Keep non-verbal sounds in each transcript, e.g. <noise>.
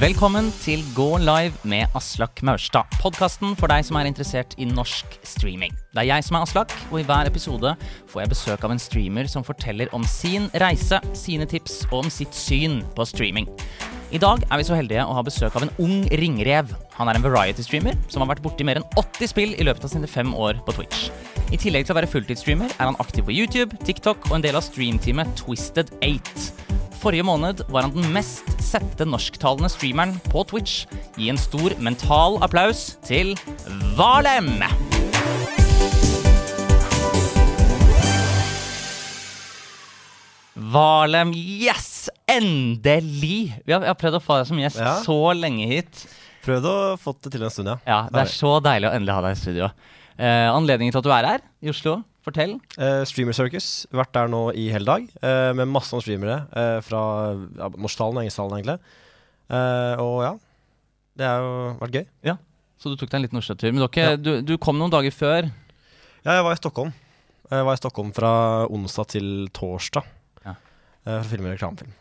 Velkommen til Gå live med Aslak Maurstad. Podkasten for deg som er interessert i norsk streaming. Det er jeg som er Aslak, og i hver episode får jeg besøk av en streamer som forteller om sin reise, sine tips og om sitt syn på streaming. I dag er vi så heldige å ha besøk av en ung ringrev. Han er en variety-streamer som har vært borti mer enn 80 spill i løpet av sine fem år på Twitch. I tillegg til å være fulltidsstreamer er han aktiv på YouTube, TikTok og en del av streamteamet Twisted 8. Forrige måned var han den mest sette norsktalende streameren på Twitch. Gi en stor mental applaus til Valem! Valem, yes! Endelig! Vi har, jeg har prøvd å få deg som gjest Ja. så lenge hit. Prøvd å få det til en stund, ja. Ja, Det er så deilig å endelig ha deg i studio. Eh, anledningen til at du er her i Oslo, fortell. Uh, Streamer Circus. Vært der nå i hele dag uh, med masse om streamere uh, fra ja, norsktalen og engelsktalen, egentlig. Eh, og ja, det har jo vært gøy. Så du tok deg en liten Oslo-tur. Men dere, du, du kom noen dager før. Ja, jeg var i Stockholm. Jeg var i Stockholm fra onsdag til torsdag. Ja. For å filme reklamefilm.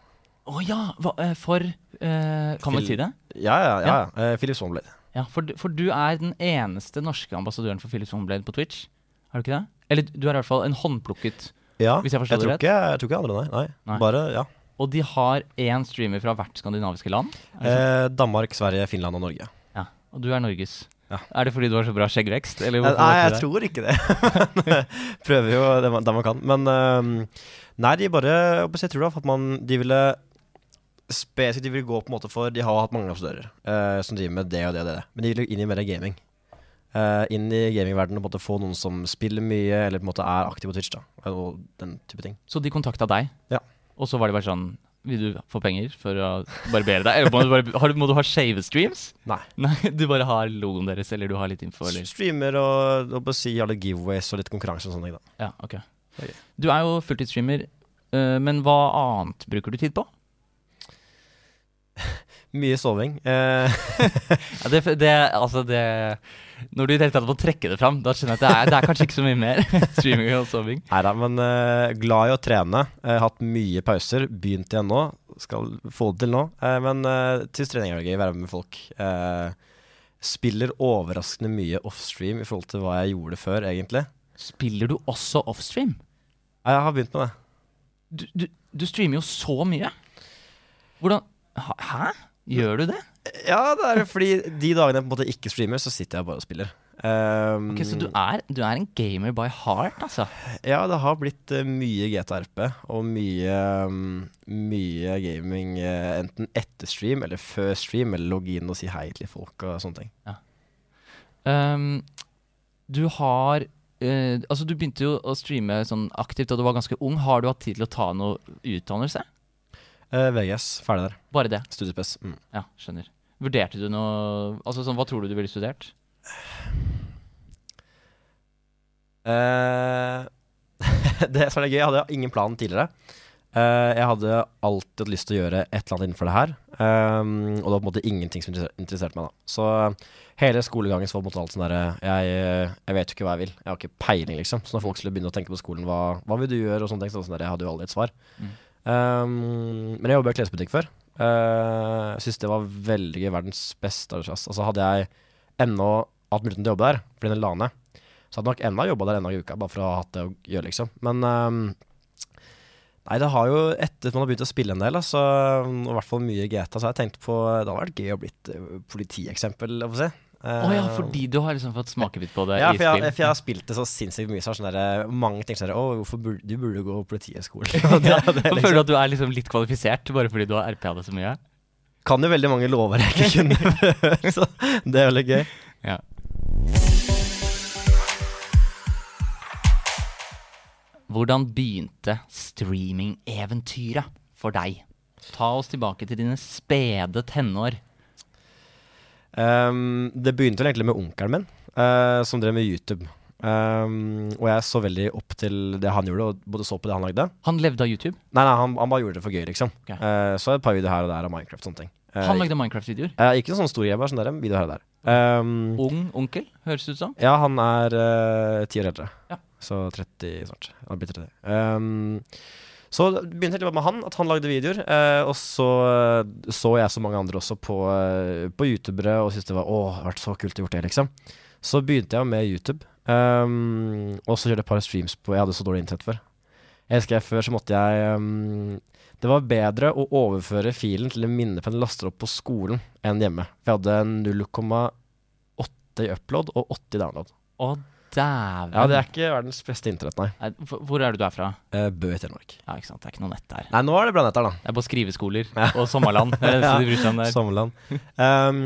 Å ja! Hva, for eh, Kan man si det? Ja, ja, ja. ja. Philip Swanblade. Ja, for, for du er den eneste norske ambassadøren for Philips Swanblade på Twitch. Er du ikke det? Eller du er i hvert fall en håndplukket. Ja, Hvis jeg forstår det rett. ikke, jeg tror ikke andre, nei. nei. Nei. Bare, ja. Og de har én streamer fra hvert skandinaviske land. Eh, Danmark, Sverige, Finland og Norge. ja. Og du er Norges. Ja. Er det fordi du har så bra skjeggvekst? Eller Eh, Nei, jeg det? tror ikke det. <laughs> Prøver jo det man, det man kan. Men uh, nei, de bare Jeg tror da at man De ville spesifikt de ville gå på en måte for De har hatt mange ambassadører uh, som driver med det og det og det. Men de ville inn i mer gaming. Eh, inn i gamingverdenen og få noen som spiller mye, eller på en måte er aktiv på Twitch. da Og den type ting. Så de kontakta deg, Ja. og så var de bare sånn Vil du få penger for å barbere deg? Eller må du, bare, har, du- må du ha shave streams? Nei. <laughs> Nei, du bare har logoen deres, eller du har litt info, eller Streamer og, og bare si alle giveaways og litt konkurranse og sånne ting. da Ja, ok. Ok. Du er jo fulltidsstreamer, øh, men hva annet bruker du tid på? <laughs> Mye soving. Eh, Ja, det, det, altså det Når du i det hele tatt må trekke det fram, da skjønner jeg at det er, det er kanskje ikke så mye mer <laughs> streaming og soving. Nei da, men uh, glad i å trene. Uh, hatt mye pauser. Begynt igjen nå. Skal få det til nå. Uh, men uh, til trening er det gøy. Være med folk. Eh, spiller overraskende mye offstream i forhold til hva jeg gjorde før, egentlig. Spiller du også offstream? Ja, Jeg har begynt med det. Du, du, du streamer jo så mye. Hvordan Hæ? Gjør du det? Ja, det er fordi de dagene jeg på en måte ikke streamer, så sitter jeg bare og spiller. Um, Ok, Så du er, du er en gamer by heart, altså? Ja, det har blitt eh, mye GTRP og mye, um, mye gaming eh, enten etter stream eller før stream, eller logge inn og si hei til folk og sånne ting. Um, du har uh, Altså, du begynte jo å streame sånn aktivt da du var ganske ung. Har du hatt tid til å ta noe utdannelse? Eh, VGS, ferdig der. Bare det? Studiespes. Mm. Ja, skjønner. Vurderte du noe Altså sånn, Hva tror du du ville studert? Uh, <laughs> det som er gøy, jeg hadde ingen plan tidligere. Uh, jeg hadde alltid hatt lyst til å gjøre et eller annet innenfor det her. Um, og det var på en måte ingenting som interesserte meg da. Så hele skolegangen så var på en måte alt sånn derre jeg, jeg vet jo ikke hva jeg vil. Jeg har ikke peiling, liksom. Så når folk skulle begynne å tenke på skolen, hva, hva vil du gjøre, og sånne ting, så sånn der, jeg hadde jo aldri et svar. Mm. Um, men jeg jobba i klesbutikk før. Uh, jeg syns det var veldig gøy. Verdens beste arbeidsplass. Altså hadde jeg ennå hatt muligheten til å jobbe der, fordi den la ned, så hadde jeg nok ennå jobba der ennå i uka, bare for å ha hatt det å gjøre, liksom. Men um, Nei, det har jo etter at man har begynt å spille en del, altså, og i hvert fall mye GTA, så har jeg tenkt på Det hadde vært gøy å blitt eh, politieksempel, jeg får si. Å ja, fordi du har liksom fått smakebit på det ja, i for jeg, for jeg har spilt det så sinnssykt mye, så sånn der, mange tenker sånn Å, hvorfor burde du burde gå på Politihøgskolen? <laughs> Ja, liksom- Føler du at du er liksom litt kvalifisert bare fordi du har RPA det så mye? Kan jo veldig mange lover jeg ikke kunne <laughs> før, så det er veldig gøy. Ja. Hvordan begynte streaming-eventyret for deg? Ta oss tilbake til dine spede tenår. Um, det begynte egentlig med onkelen min, uh, som drev med YouTube. Um, og jeg så veldig opp til det han gjorde, og både så på det han lagde. Han levde av YouTube. Nei, nei, han, han bare gjorde det for gøy, liksom. Okay. Uh, så et par videoer her og der av Minecraft sånne ting. uh, Han lagde Minecraft-videoer. Uh, ikke sånn stor greie, bare sånn der, videoer her og der. Um, Ung onkel, høres det ut som. ja, han er ti år eldre. Ja. Så 30 snart. Han blir 30. Um, Så det begynte jeg med han, at han lagde videoer. Eh, og så eh, så jeg så mange andre også på, eh, på youtubere og syntes det var Å, det har vært så kult å gjort det, liksom. Så begynte jeg med YouTube. Um, og så kjørte jeg et par streams på Jeg hadde så dårlig internett før. Jeg husker jeg Før så måtte jeg um, Det var bedre å overføre filen til en minnepenn laster opp på skolen enn hjemme. Jeg hadde 0,8 i upload og 80 i download. Å, dæven. Ja, det er ikke verdens beste internett, nei. Nei, hvor- Hvor er det du er fra? Uh, Bø i Telemark. Ja, ikke sant. Det er ikke noe nett der. Nei, nå er det bra nett her, da. Det er på skriveskoler og sommerland. Det er det <laughs> de bryr seg om der. Sommerland. Um,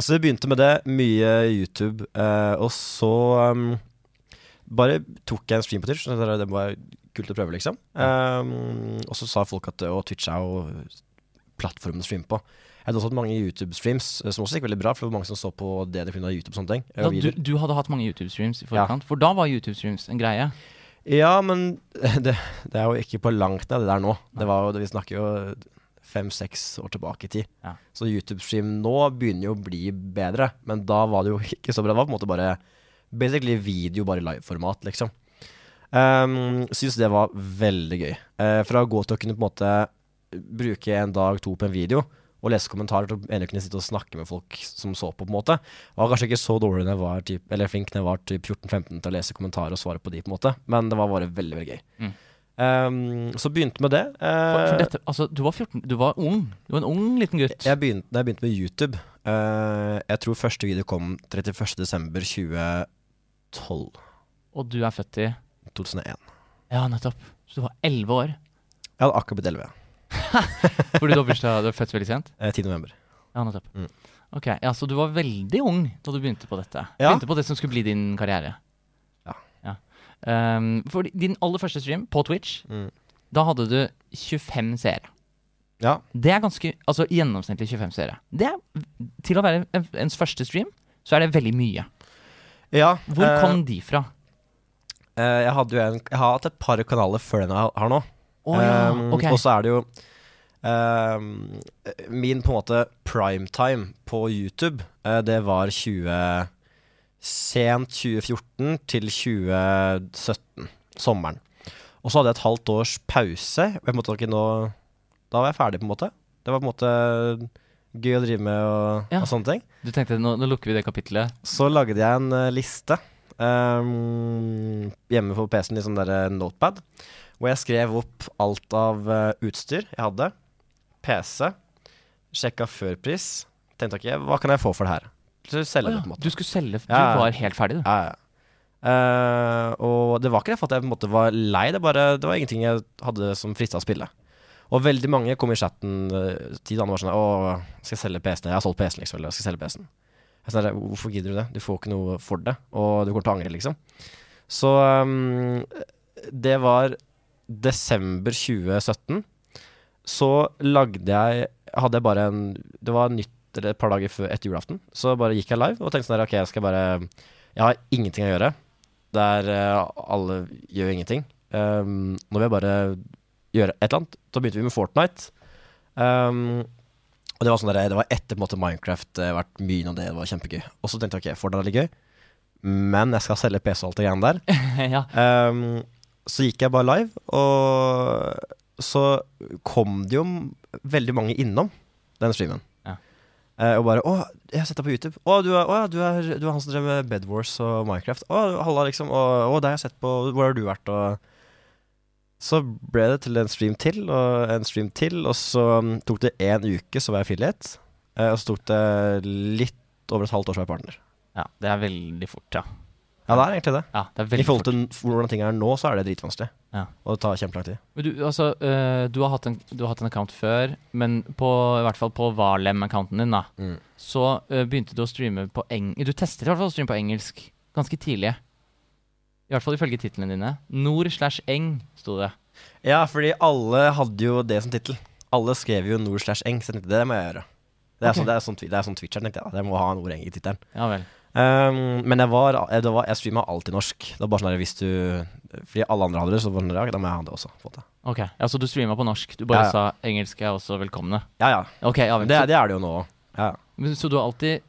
så vi begynte med det. Mye YouTube. eh, og så um, bare tok jeg en stream på Twitch. så Det det var kult å prøve, liksom. Um, og så sa folk at å, Twitch er jo plattformen å streame på. Jeg hadde også hatt mange YouTube-streams eh, som også gikk veldig bra, for det var mange som så på det de kunne av YouTube og sånne ting. Da, du, du hadde hatt mange YouTube-streams i forkant, for da var YouTube-streams en greie. Ja, men <laughs> det, det er jo ikke på langt ned det der nå. Det var jo, vi snakker jo fem-seks år tilbake i tid. Ja. Så YouTube-stream nå begynner jo å bli bedre, men da var det jo <laughs> ikke så bra. Det var på en måte bare basically video, bare i liveformat, liksom. Um, Syns det var veldig gøy. Uh, fra å gå til å kunne på en måte bruke en dag, to på en video, og lese kommentarer til å endelig kunne sitte og snakke med folk som så på, på en måte. Jeg var kanskje ikke så dårlig når jeg var typ, eller flink når jeg var typ 14-15 til å lese kommentarer og svare på de, på en måte, men det var bare veldig, veldig gøy. Mm. Um, så begynte med det. For, Eh, for dette, altså, du var 14, du var ung. Du var en ung liten gutt. jeg begynte, jeg begynte med YouTube Uh, Jeg tror første video kom 31.12.2012. Og du er født i 2001. Ja, nettopp. Så du var 11 år. Jeg hadde akkurat blitt 11. <laughs> Fordi du har bursdag, du er født veldig sent? Eh, 10. november. Ja, nettopp. Mm. Ok, ja, Så du var veldig ung da du begynte på dette? Ja. Begynte på det som skulle bli din karriere? Ja. ja. Um, for din aller første stream på Twitch, Mm. da hadde du 25 seere. Ja. Det er ganske Altså gjennomsnittlig 25 seere. Det er, til å være ens første stream, så er det veldig mye. ja Hvor kom kom de fra? Uh, jeg, hadde jo en, jeg har hatt et par kanaler før den jeg har nå. Å ja, Um. Og så er det jo um, Min på en måte primetime på YouTube, uh, det var 20 Sent 2014 til 2017. Sommeren. Og så hadde jeg et halvt års pause. og Jeg måtte ikke nå Da var jeg ferdig, på en måte. Det var på en måte gøy å drive med og, Ja. og sånne ting. Du tenkte nå, nå lukker vi det kapitlet. Så lagde jeg en uh, liste um, hjemme på PC-en i sånn der eh, notepad, hvor jeg skrev opp alt av eh, utstyr jeg hadde. PC. Sjekka førpris. Tenkte ikke hva kan jeg få for det her? Så selge Å det, på en måte. Du skulle selge Du Ja, ja. var helt ferdig, du. Ja, ja. Uh, og det var ikke det for at jeg på en måte var lei, det, bare, det var ingenting jeg hadde som frista å spille. Og veldig mange kom i chatten uh, ti dager var sånn Å, skal jeg selge PC-en? Jeg har solgt PC-en, liksom. Eller skal jeg selge PC-en. Jeg sa, Hvorfor gidder du det? Du får ikke noe for det, og du kommer til å angre, liksom. Så um, det var desember 2017. Så lagde jeg Hadde jeg bare en Det var nytt et par dager før etter julaften. Så bare gikk jeg live og tenkte sånn der, OK, jeg skal bare Jeg har ingenting å gjøre. Der eh, alle gjør ingenting. Um, nå vil jeg bare gjøre et eller annet. Da begynte vi med Fortnite. Um, og det var sånn der, det var etter på en måte Minecraft. Det har vært mye om det, det var kjempegøy. Og så tenkte jeg ok, Fortnite er litt gøy, men jeg skal selge PC og alt det greiene der. <laughs> ja. Um, så gikk jeg bare live, og så kom det jo veldig mange innom den streamen. Ja. Eh, og bare 'Å, jeg har sett deg på YouTube.' 'Å, du er, å, du er, du er han som drev med Bed Wars og Minecraft.' 'Å, halla, liksom.' 'Å, å, det har jeg sett på. Hvor har du vært?' Og så ble det til en stream til, og en stream til, og så um, tok det én uke, så var jeg affiliate. Eh, og så tok det litt over et halvt år, så var jeg partner. ja. Det er veldig fort, ja. Ja, det er egentlig det. ja det er I forhold til hvordan ting er nå, så er det dritvanskelig. Ja. Og det tar kjempelang tid. Men du, altså, uh, du, har en, du har hatt en account før, men på, i hvert fall på Valem-accounten din, da, Mm. så uh, begynte du å streame på eng... Du testet i hvert fall å streame på engelsk ganske tidlig. I hvert fall ifølge titlene dine. Nord slash eng, sto det. Ja, fordi alle hadde jo det som tittel. Alle skrev jo nord slash eng, så det må jeg gjøre. Det er, okay. sånn, det er sånn, det er sånn Twitcher, tenkte jeg. Jeg må ha en ord eng i tittelen. Ja vel. Um, men jeg var, jeg, det var, jeg streama alltid norsk. Det var bare sånn hvis du Fordi alle andre hadde det, så var det da må jeg ha det også. Ok, ja, Så du streama på norsk? Du bare Ja, ja. sa engelsk er også velkomne? Ja, ja. Okay, ja. Det, det er det jo nå òg. Ja. så du har alltid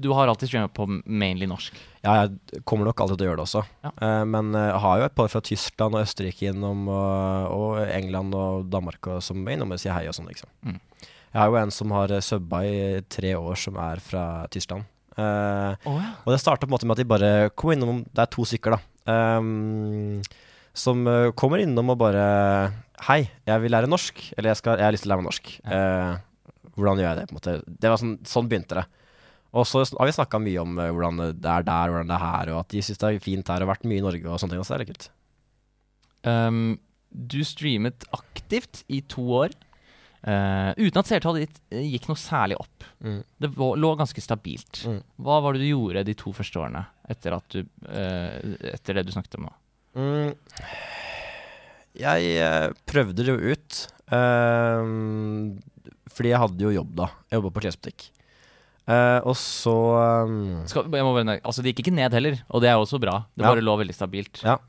Du har alltid streama på mainly norsk? Ja, jeg kommer nok alltid til å gjøre det også. Ja. Uh, men eh, jeg har jo et par fra Tyskland og Østerrike innom, og, og England og Danmark og, som er innom og sier hei og sånn, liksom. Mm. Jeg har jo en som har eh, subba i tre år, som er fra Tyskland. Eh, ja. og det starta på en måte med at de bare kom innom Det er to stykker, da. Um, som eh, kommer innom og bare Hei, jeg vil lære norsk. Eller jeg, skal, jeg har lyst til å lære meg norsk. Uh, hvordan gjør jeg det? på en måte Det var sånn, sånn begynte det. Og så har vi snakka mye om hvordan det er der, hvordan det er her, og at de syns det er fint her og vært mye i Norge og sånne ting. Og så er det kult. Um, du streamet aktivt i to år. Eh, uten at seertallet ditt eh, gikk noe særlig opp. Mm. Det lå ganske stabilt. Mm. Hva var det du gjorde de to første årene etter, at du, uh, etter det du snakket om nå? Mm. Jeg uh, prøvde det jo ut. fordi jeg hadde jo jobb da. Jeg jobba på klesbutikk. Og så um, Skal, jeg må bare, altså Det gikk ikke ned heller, og det er også bra. Det Ja. bare lå veldig stabilt. Ja.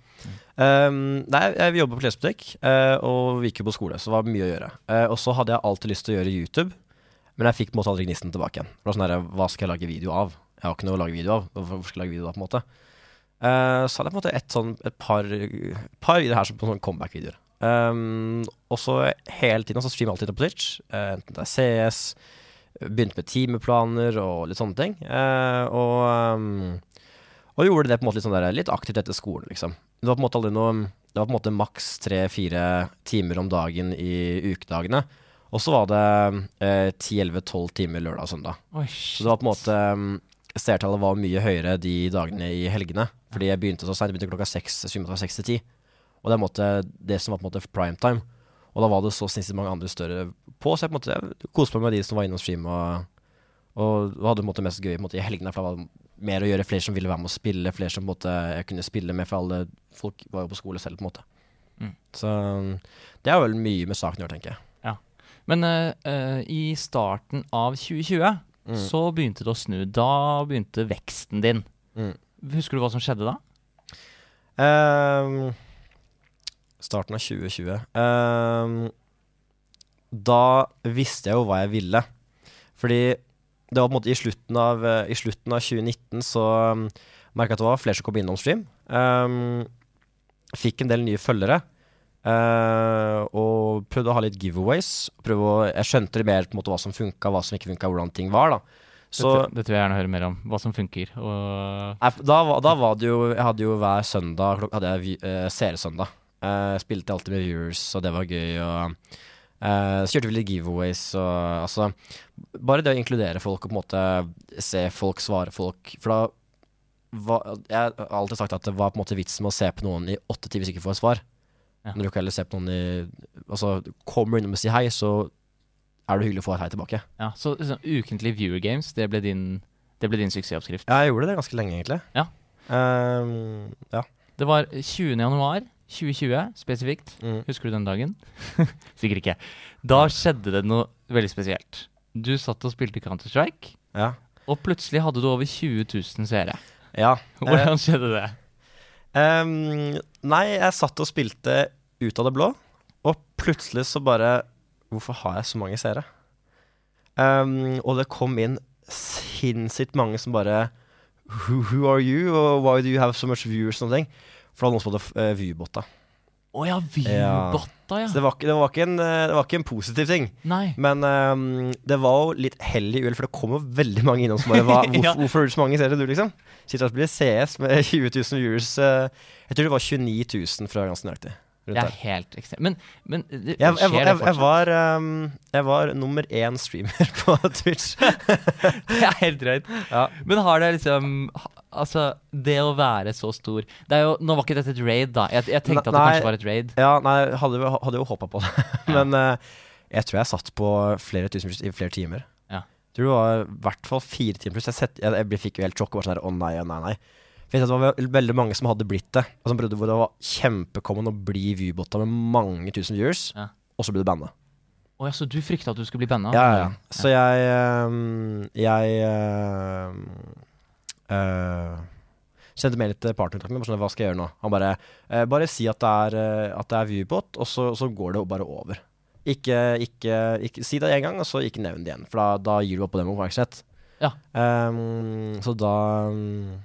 Ehm, Nei, jeg jobba på klesbutikk, uh, og vi gikk jo på skole, så det var mye å gjøre. Uh, og så hadde jeg alltid lyst til å gjøre YouTube, men jeg fikk på en måte aldri gnisten tilbake igjen. Det var sånn her, Hva skal jeg lage video av? Jeg har ikke noe å lage video av. Hvorfor skal jeg lage video da, på en måte? Uh, så hadde jeg på en måte et, sånn, et par, par videoer her som på sånn comeback-videoer. Um, og så hele tiden så streamer jeg alltid på Twitch, enten det er CS, begynte med timeplaner og litt sånne ting. Og, um, og gjorde det på en måte litt, sånn der, litt aktivt etter skolen, liksom. Det var på en måte aldri noe Det var på en måte maks tre-fire timer om dagen i ukedagene. Og så var det eh, 10-11-12 timer lørdag og søndag. Oi, Så det var på en måte um, Seertallet var mye høyere de dagene i helgene. Fordi jeg begynte så seint. Jeg begynte klokka seks. Streamet fra seks til ti. Og det er måte det som var på en måte primetime. Og da var det så sinnssykt mange andre større på, så jeg på en måte koste meg med de som var innom stream og, og hadde måte mest gøy måte, i helgene. For det var mer å gjøre, flere som ville være med å spille, flere som måte, jeg kunne spille med, for alle folk var jo på skole selv, på en måte. Mm. Så um, det er vel mye med saken å gjøre, tenker jeg. Ja. Men eh, i starten av 2020 Mm. så begynte det å snu. Da begynte veksten din. Mm. Husker du hva som skjedde da? Um, starten av 2020. um, da visste jeg jo hva jeg ville. Fordi det var på en måte i slutten av, eh, i slutten av 2019 så um, merka jeg at det var flere som kom innom stream. Um, fikk en del nye følgere. Uh, og prøvde å ha litt giveaways. Å, jeg skjønte mer på en måte hva som funka, hva som ikke funka, hvordan ting var. da Så dette vil jeg gjerne høre mer om. Hva som funker. Da, var- da var det jo Jeg hadde jo hver søndag hadde jeg uh, seersøndag. Uh, spilte alltid med viewers, og det var gøy. Og eh, så kjørte vi litt giveaways og altså Bare det å inkludere folk og på en måte se folk, svare folk. For da var, Jeg har alltid sagt at det var på en måte vitsen med å se på noen i åtte timer hvis ikke får et svar. Ja. Når du ikke heller ser på noen i Altså, kommer du innom og sier hei, så er det hyggelig å få et hei tilbake. ja, så sånn, ukentlig viewer games, det ble din, det ble din suksessoppskrift. Ja, jeg gjorde det ganske lenge, egentlig. Ja. Um, ja. Det var 20. januar 2020 spesifikt. Mm. Husker du den dagen? <laughs> Sikkert ikke. Da skjedde det noe veldig spesielt. Du satt og spilte Counter-Strike, ja. og plutselig hadde du over 20 000 seere. ja. <laughs> Hvordan skjedde det? Um, nei, jeg satt og spilte ut av det blå, og plutselig så bare Hvorfor har jeg så mange seere? Um, og det kom inn sinnssykt mange som bare who, who are you, og why do you have so much viewers? Og sånne ting. For det var noen som hadde uh, Vybotta. Å oh, ja, Vybotta, ja. ja. Så det var, det, var en, eh, det var ikke en positiv ting. Nei. Men um, det var jo litt hell i uhell, for det kom jo veldig mange innom som bare hva, <laughs> hvorfor, Ja. hvorfor er det så mange serier, du, liksom? Sitter og spiller CS med <laughs> 20 000 viewers. Uh, jeg tror det var 29 000 fra ganske nøyaktig. Det er helt ekstremt. Men, men det, Jeg, jeg, skjer var- det fortsatt? jeg, var, um, jeg var nummer én streamer <laughs> på Twitch. Det er helt drøyt. Ja. Men har det liksom Altså, det å være så stor det er jo, Nå var ikke dette et raid, da. Jeg, jeg tenkte at det Nei. kanskje var et raid. Ja, nei, hadde, hadde jo håpa på det. <laughs> Men eh, jeg tror jeg satt på flere tusen i flere timer. Ja. Jeg tror det var i hvert fall fire timer pluss. Jeg, sett, jeg, jeg fikk jo helt sjokk og var sånn her å nei, å nei, nei. For jeg det var veldig mange som hadde blitt det. Og som prøvde hvor det var kjempekommen å bli viewbotta med mange tusen viewers, Ja. og så ble du banna. Å ja, så du frykta at du skulle bli banna? Ja, ja, ja. Så jeg ehm, Jeg eh, sendte mail til partnerkontakten min. Sånn, hva skal jeg gjøre nå? Han bare eh, Bare si at det er, eh, at det er viewbot, og så, så går det bare over. Ikke, ikke, ikke Si det én gang, og så ikke nevn det igjen. For da, da gir du opp på den oppmerksomhet. Ja. Um, så da mm,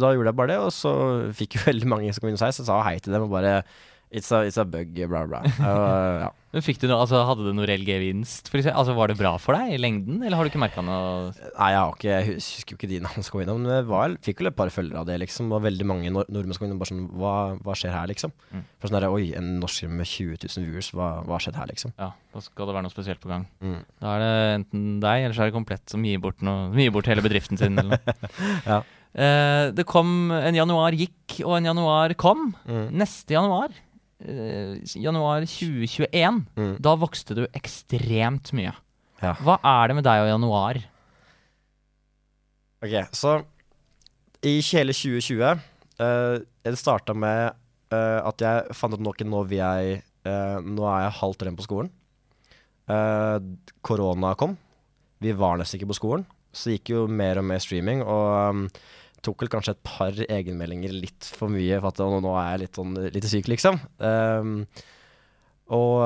da gjorde jeg bare det, og så fikk jo veldig mange som kom inn hos meg, så jeg sa hei til dem og bare It's a, it's a bug, bla, bla. <laughs> Uh, ja. Men fikk du noe, altså Hadde du noe reell gevinst? For eksempel? altså, var det bra for deg i lengden, eller har du ikke merka noe Nei, jeg, har ikke, jeg husker jo ikke de navnene som kom innom, men jeg var, fikk vel et par følgere av det, liksom. Og veldig mange nord nordmenn som kom innom bare sånn Hva, hva skjer her, liksom? Mm. For sånn der, Oi, en norsk med 20 000 viewers, hva, hva har skjedd her, liksom? Ja, da skal det være noe spesielt på gang. Mm. Da er det enten deg, eller så er det komplett som gir bort, noe, gir bort hele bedriften sin. Eller noe. <laughs> Ja. Uh, det kom En januar gikk, og en januar kom. Mm. Neste januar, januar 2021, Mm. da vokste du ekstremt mye. Ja. Hva er det med deg og januar? Ok, så i hele 2020 uh, Det starta med uh, at jeg fant ut nok nå vil jeg uh, Nå er jeg halvt ren på skolen. Eh, korona kom. Vi var nesten ikke på skolen. Så gikk jo mer og mer streaming. Og um, tok vel kanskje et par egenmeldinger litt for mye, for at nå, er jeg litt, sånn, litt syk, liksom. Um, og,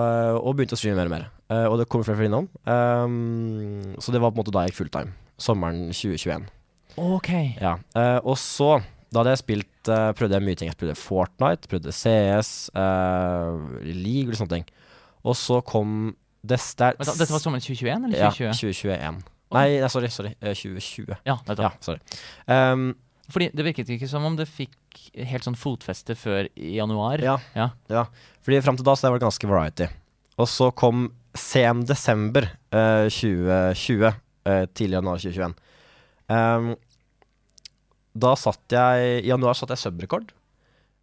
og begynte å streame mer og mer. Uh, og det kommer flere innom. Um, så det var på en måte da jeg gikk fulltime. Sommeren 2021. Ok. Ja, Uh, og så Da hadde jeg spilt uh, Prøvde jeg mye ting. Jeg prøvde Fortnite, prøvde CS, League og sånne ting. Og så kom det da, Dette var sommeren 2021 eller Ja, 2021. Nei, nei, sorry. sorry eh, 2020. Ja, nettopp. Ja, sorry. Um, Fordi det virket ikke som om det fikk helt sånn fotfeste før i januar. Ja. Ja. fordi fram til da så var det ganske variety. Og så kom sen desember eh, 2020, eh, tidlig januar 2021. Um, da satt jeg I januar satt jeg subrekord.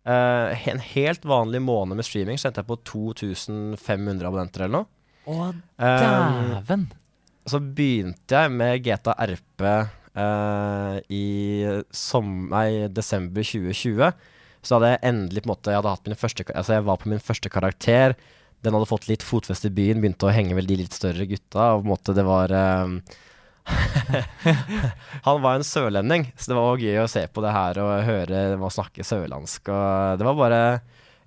Uh, en helt vanlig måned med streaming så endte jeg på 2500 abonnenter eller noe. Å, Um, så begynte jeg med GTA RP i som, nei, desember 2020. Så hadde jeg endelig på en måte Jeg hadde hatt min første Altså jeg var på min første karakter. Den hadde fått litt fotfeste i byen, begynte å henge med de litt større gutta. Og på en måte det var Um, <laughs> Han var en sørlending, så det var gøy å se på det her og høre dem snakke sørlandsk. Og det var bare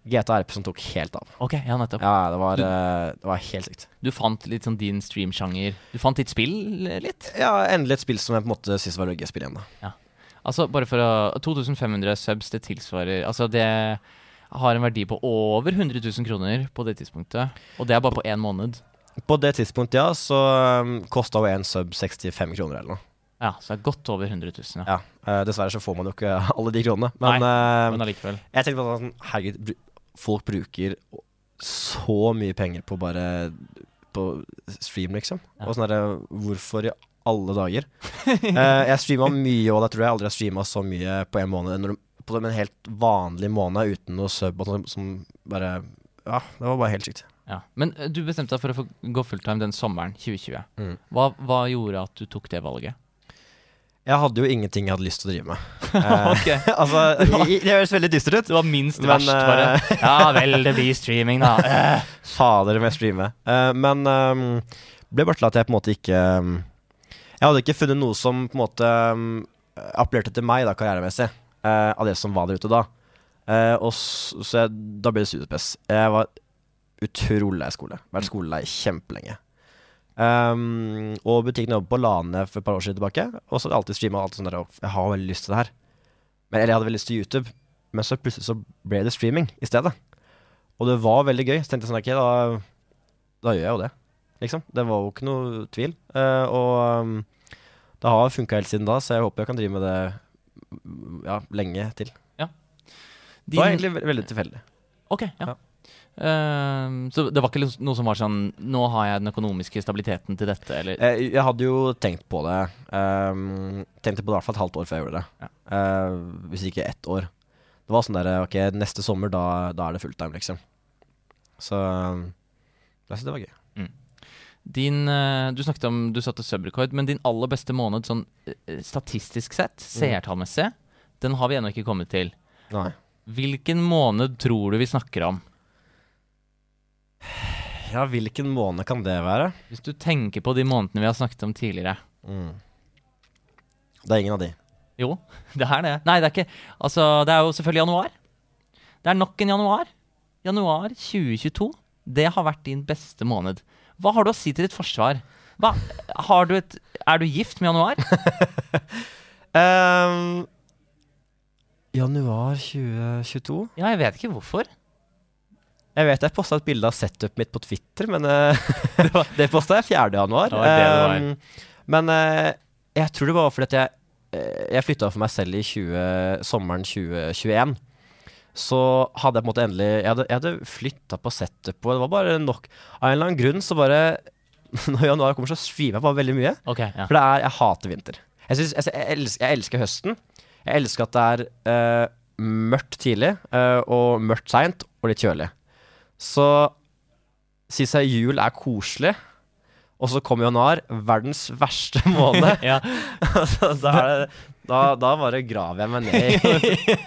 GTA RP som tok helt av. Ok, ja, nettopp. Ja, det var, Du- uh, det var helt sykt. Du fant litt sånn din streamsjanger. Du fant ditt spill eh, litt? Ja, endelig et spill som jeg på en måte syns var spille igjen. da Altså, bare for å 2500 subs, det tilsvarer Altså, det har en verdi på over 100 000 kroner på det tidspunktet. Og det er bare på én måned. På det tidspunktet, ja, så um, kosta jo en sub 65 kroner eller noe. Ja, så det er godt over 100 000. Ja. Ja, uh, Dessverre så får man jo ikke <laughs> alle de kronene. Men, Nei, uh, Men allikevel. jeg tenkte sånn Herregud, folk bruker så mye penger på bare På stream, liksom. Ja. Og sånn derre Hvorfor i alle dager? uh, <laughs> jeg streama mye, og da tror jeg aldri jeg streama så mye på en måned. På en helt vanlig måned uten noe sub og sånn, som bare Ja, det var bare helt sykt. Ja. Men eh, du bestemte deg for å gå fulltime den sommeren 2020. Mm. Hva, hva gjorde at du tok det valget? Jeg hadde jo ingenting jeg hadde lyst til å drive med. <laughs> Eh, <laughs> altså, <laughs> i- det høres veldig dystert ut. Det var minst Men, verst, bare. eh, Ja vel, det blir streaming, da. Fader, Fader, med streame. Eh, men um, ble bare til at jeg på en måte ikke um, Jeg hadde ikke funnet noe som på en måte um, appellerte til meg da, karrieremessig, uh, av det som var der ute da. Uh, og så, så jeg, da ble det studiepress. Jeg var utrolig lei skole. Vært skolelei kjempelenge. Um, og butikken oppe på Lane for et par år siden tilbake. Og så alltid streama alltid sånn der «Å, Jeg har veldig lyst til det her. Men, eller jeg hadde veldig lyst til YouTube. Men så plutselig så ble det streaming i stedet. Og det var veldig gøy. Så tenkte jeg sånn, ok, da, da gjør jeg jo det. Liksom. Det var jo ikke noe tvil. Uh, og um, det har funka helt siden da, så jeg håper jeg kan drive med det ja, lenge til. Det var egentlig veldig tilfeldig. Ok, ja. Ja. Ehm, så det var ikke liksom noe som var sånn Nå har jeg den økonomiske stabiliteten til dette, eller Eh, jeg hadde jo tenkt på det. Um, tenkte på det i hvert fall et halvt år før jeg gjorde det. Ja. Uh, hvis ikke ett år. Det var sånn der Ok, neste sommer, da, da er det fulltime, liksom. Så um, jeg syns det var gøy. Din eh, Du snakket om du satte subrekord, men din aller beste måned sånn statistisk sett, Mm. seertallmessig, den har vi ennå ikke kommet til. Nei. Hvilken måned tror du vi snakker om? Ja, hvilken måned kan det være? Hvis du tenker på de månedene vi har snakket om tidligere. Mm. Det er ingen av de. Jo, <laughs> det er det. Nei, det er ikke Altså, det er jo selvfølgelig januar. Det er nok en januar. Januar 2022. Det har vært din beste måned. Hva har du å si til ditt forsvar? Hva, har du et, er du gift med januar? um, <laughs> Januar 2022? Ja, jeg vet ikke hvorfor. Jeg vet jeg posta et bilde av setupet mitt på Twitter, men eh, <laughs> det, var- det posta jeg 4. januar. Det. Um, men uh, jeg tror det var fordi at jeg, eh, jeg flytta for meg selv i 20, sommeren 2021. Så hadde jeg på en måte endelig Jeg hadde, jeg hadde flytta på setupet, og det var bare nok Av en eller annen grunn så bare <laughs> Når januar kommer, så streamer jeg bare veldig mye. Okay, ja. For det er Jeg hater vinter. Jeg, synes, jeg, jeg, elsker, jeg elsker høsten. Jeg elsker at det er uh, mørkt tidlig uh, og mørkt seint og litt kjølig. Så syns jeg jul er koselig. Og så kommer januar, verdens verste <laughs> måned. <laughs> ja. da, det, da, da bare graver jeg meg ned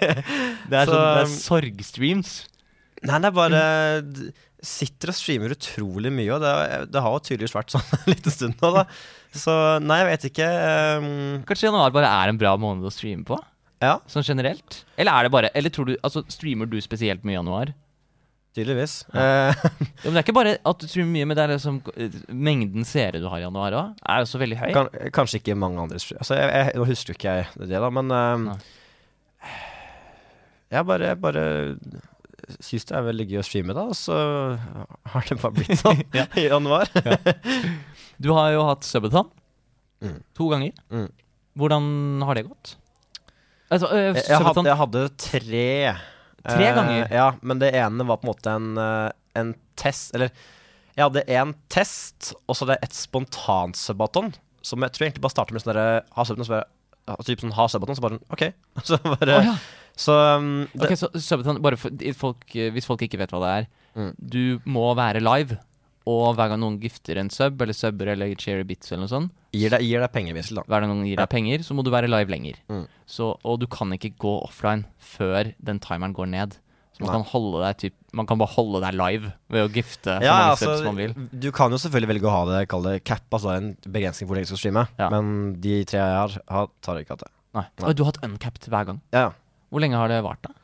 <laughs> Det er, Så- sånn, det er sorgstreams. Nei, det er bare Sitter og streamer utrolig mye, og det, det har jo tydeligvis vært sånn en liten stund nå, da. Så nei, jeg vet ikke. Um, Kanskje januar bare er en bra måned å streame på? ja, Sånn generelt? Eller er det bare Eller tror du Altså, streamer du spesielt mye i januar? Tydeligvis. Eh, <laughs> Ja, men det er ikke bare at du tror mye, men det er liksom eh, mengden seere du har i januar òg, er også veldig høy. Kan, kanskje ikke mange andre altså, jeg, jeg, Nå husker jo ikke jeg det, da, men um, Jeg bare, jeg bare syns det er veldig gøy å streame, da, og så har det bare blitt sånn <laughs> Ja. i januar. Du har jo hatt Subathon Mm. to ganger. Mm. Hvordan har det gått? Altså, øh, jeg, hadde, jeg hadde tre. Tre eh, ganger? Ja, men det ene var på en måte en, eh, en test Eller jeg hadde én test, og så hadde jeg et spontant subbaton. Som jeg tror egentlig bare starter med sånn Ha subaton, så bare Typ sånn ha subaton, så bare OK. <laughs> Så bare oh, ja. Så um, det, okay, så Subathon, bare for, folk, eh, hvis folk ikke vet hva det er Mm. Du må være live, og hver gang noen gifter en sub, eller subber eller cherry bits eller noe sånt, gir, deg, gir deg penger, Wissel, da. hver gang noen gir deg penger, så må du være live lenger. Mm. Så, og du kan ikke gå offline før den timeren går ned. Så man Nei. kan, holde deg, typ, man kan bare holde deg live ved å gifte så Ja, mange altså, subs man vil. du kan jo selvfølgelig velge å ha det, kall det cap, altså en begrensning på hvor lenge du skal streame. Ja. Men de tre jeg har, har tar ikke hatt det. Nei. Nei. Og du har hatt uncapped hver gang. Ja, ja. Hvor lenge har det vart, da?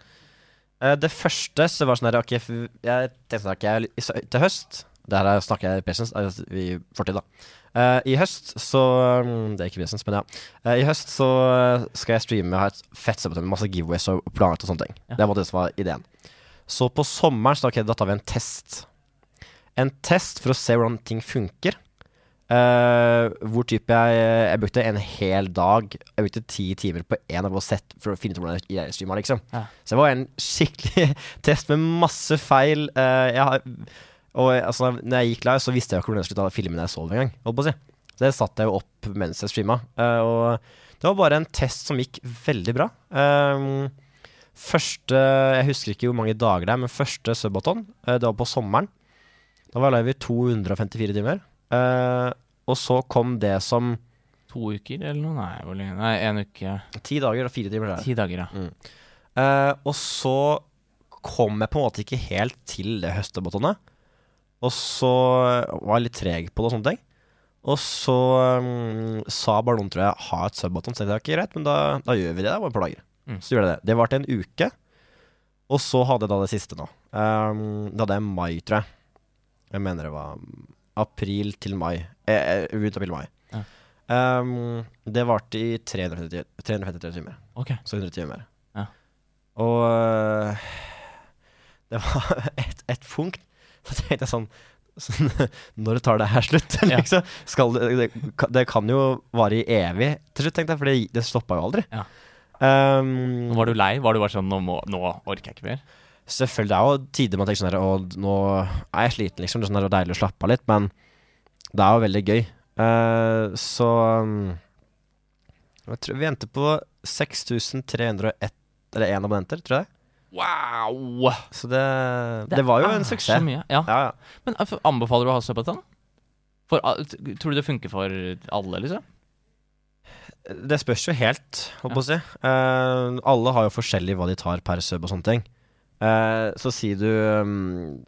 Eh, Det første så var sånn her Ok, jeg tenkte sånn ok, jeg, til høst Det her er- snakker jeg i presens, altså i fortid, da. Eh, I høst så um, Det er ikke business, men ja. Uh, I høst så eh, skal jeg streame og ha et fett med masse giveaways og planer og sånne ting. Ja. Det var det som var ideen. Så på sommeren så okay, da tar vi en test. En test for å se hvordan ting funker. Uh, hvor type jeg Jeg brukte en hel dag Jeg brukte ti timer på én av å sett for å finne ut hvordan jeg streama. liksom. Ja. Så det var en skikkelig <laughs> test med masse feil. Uh, jeg har, og altså, når jeg gikk live, så visste jeg jo ikke hvordan jeg skulle ta filmen jeg sov engang. si. Så det satte jeg jo opp mens jeg streama. Eh, og det var bare en test som gikk veldig bra. Eh, første Jeg husker ikke hvor mange dager det er, men første subaton, eh, det var på sommeren. Da var jeg live i 254 timer. Eh, og så kom det som To uker eller noe? Nei, hvor lenge? Nei, en uke. ti dager og fire timer. Der. Ti dager, ja. Eh, og så kom jeg på en måte ikke helt til det høstebatonet. Og så var jeg litt treg på det og sånne ting. Og så um, sa bare noen, tror jeg, ha et subbaton. Så jeg er ikke greit, men da, da gjør vi det. Det var et par dager. Mm. Så gjorde jeg det. Det varte en uke. Og så hadde jeg da det siste nå. Um, det hadde jeg mai, tror jeg. Jeg mener det var april til mai. Eh, eh, rundt april-mai. Ja. Um, det varte i 350, 353 timer. Ok. Så 100 timer mer. Ja. Og øh, det var <laughs> et, et punkt <laughs> Så tenkte jeg sånn, sånn <laughs> Når tar det her slutt? <laughs> Liksom? Det, det, kan- det kan jo vare i evig til slutt, tenkte jeg, for det, det stoppa jo aldri. Ja. Um, Var du lei? Var du bare sånn nå, må, nå orker jeg ikke mer? selvfølgelig, det er jo tider man tenker sånn her Og nå er jeg sliten, liksom. Det er sånn her, og deilig å slappe av litt, men det er jo veldig gøy. Uh, så um, jeg tror Vi endte på 6301 eller én abonnenter, tror jeg. Wow! Så det, det, var jo en Så suksess. mye. Ja. Ja, ja. Men altså, anbefaler du å ha søppeltann? Tror du det funker for alle, liksom? Det spørs jo helt, holdt på å si. Eh, alle har jo forskjellig hva de tar per sub og sånne ting. Eh, så sier du um,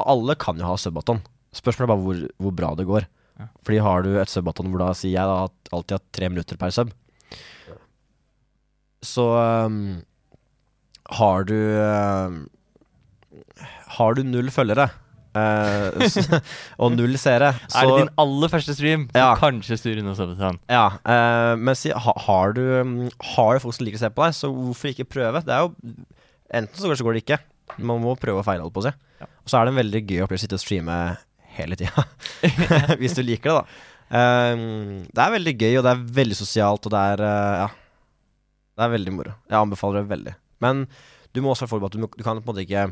Alle kan jo ha subbaton. Spørsmålet er bare hvor, hvor bra det går. Ja. Fordi har du et subbaton hvor da sier jeg da at alltid har tre minutter per sub, så um, har du uh, Har du null følgere, uh, så, <laughs> og null seere. er det din aller første stream, så Ja. kanskje styr så sånn. Ja, uh, men si, ha, har, du, mm, har du folk som liker å se på deg, så hvorfor ikke prøve? Det er jo Enten så går det, så går det ikke. Man må prøve og feile, holdt på å si. Ja. Og så er det en veldig gøy opplevelse å sitte og streame hele tida. <laughs> <laughs> Hvis du liker det, da. Eh, det er veldig gøy, og det er veldig sosialt, og det er uh, Ja. Det er veldig moro. Jeg anbefaler det veldig. Men du må også være forberedt du, må- du kan på en måte ikke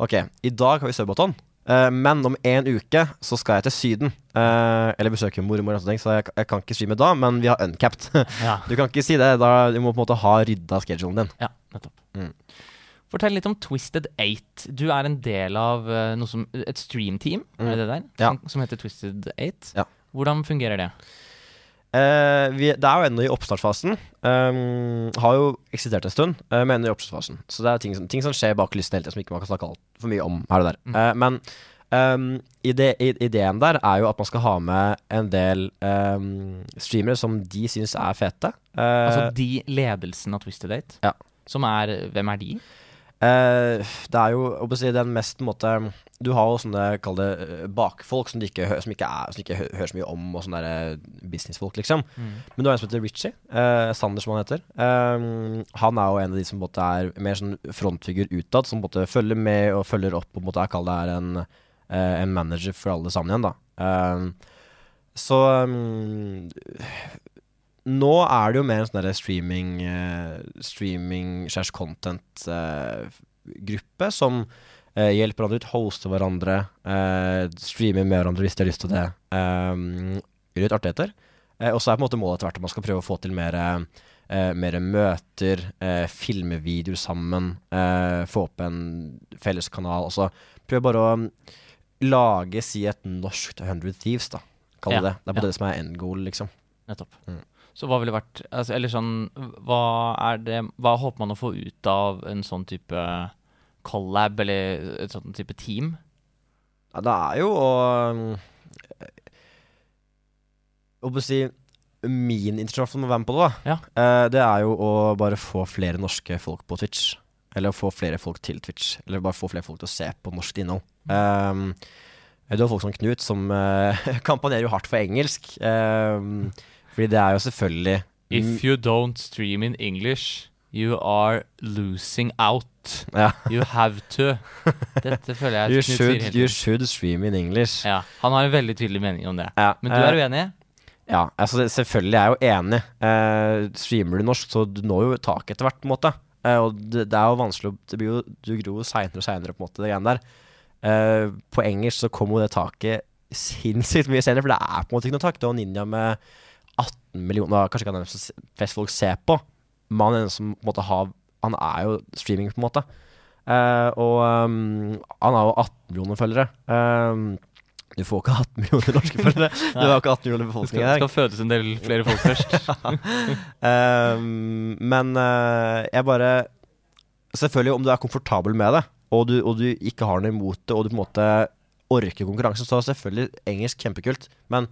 Ok, i dag har vi Subbaton. Uh, men om en uke så skal jeg til Syden. Uh, eller besøke mormor, og ting, så jeg, jeg kan ikke streame da. Men vi har uncapped. <laughs> Ja. du kan ikke si det. Da, du må på en måte ha rydda schedulen din. ja, nettopp. Mm. Fortell litt om Twisted Eight. Du er en del av eh, som, et streamteam, er det det der? Ja. Som, som heter Twisted Eight. Ja. Hvordan fungerer det? Eh, vi, det er jo ennå i oppstartsfasen. Um, har jo eksistert en stund, uh, men ennå i oppstartsfasen. Så det er ting som, ting som skjer bak kulissene hele tida, som ikke man kan snakke alt for mye om her og der. Mm. Uh, men um, ide, ideen der er jo at man skal ha med en del um, streamere som de syns er fete. Altså de ledelsen av Twisted Date? Ja. Som er Hvem er de? Eh, det er jo si, den mest måte Du har jo sånne, kall det, eh, bakfolk som, de ikke, som ikke, er, som ikke hører så mye om, og sånne eh, businessfolk, liksom. Men du har en som heter Richie. Uh, Sander, som han heter. Eh, han er jo en av de som måte er mer sånn frontfigur utad, som måte følger med og følger opp. Og måte kaller det er en, en manager for alle sammen igjen, da. Så mm, nå er det jo mer en sånn streaming uh, Streaming slash content-gruppe som uh, hjelper hverandre ut, hoster hverandre, eh, streamer med hverandre hvis de har lyst til det. Um, gjør litt artigheter. Eh, og så er på en måte målet etter hvert at man skal prøve å få til mer, eh, mer møter, eh, filme videoer sammen, eh, få opp en felles kanal. Altså, prøv bare å mm, lage, si, et norsk 100 Thieves, da. Kall det Ja, det. Det er på ja. det som er end goal, liksom. Nettopp. Mm. Så hva ville vært altså, Eller sånn hva, det, hva håper man å få ut av en sånn type collab, eller et sånt type team? Ja, det er jo å mm, Å si Min intensjon med å være med på det, da. Ja. Uh, det er jo å bare få flere norske folk på Twitch. Eller å få flere folk til Twitch. Eller bare få flere folk til å se på norsk innhold. Um, du har folk som Knut, som uh, <laughs> kampanjerer jo hardt for engelsk. Um, fordi det er jo selvfølgelig If you don't stream in English, you are losing out. ja. You have to. <laughs> Dette føler jeg you, should, you should stream in English. Ja, han har en veldig tydelig mening om det. Ja, Men du er eh, uenig? Ja, altså selvfølgelig er jeg jo enig. Uh, streamer du norsk, så du når jo taket etter hvert, på en måte. Uh, og det, det er jo vanskelig det blir jo, Du gror jo seinere og seinere, på en måte, det greiene der. Uh, på engelsk så kommer jo det taket sinnssykt mye senere, for det er på en måte ikke noe tak. Det var Ninja med 18 millioner Kanskje ikke han er den som flest folk ser på, men han er den som på en måte har Han er jo streaming, på en måte. Uh, og um, han har jo 18 millioner følgere. Um, du får ikke 18 millioner norske <laughs> følgere. Du har ikke 18 millioner Det befolkning skal, her. skal fødes en del flere folk først. um, <laughs> men uh, jeg bare Selvfølgelig, om du er komfortabel med det, og du, og du ikke har noe imot det, og du på en måte orker konkurransen, så er selvfølgelig engelsk kjempekult. Men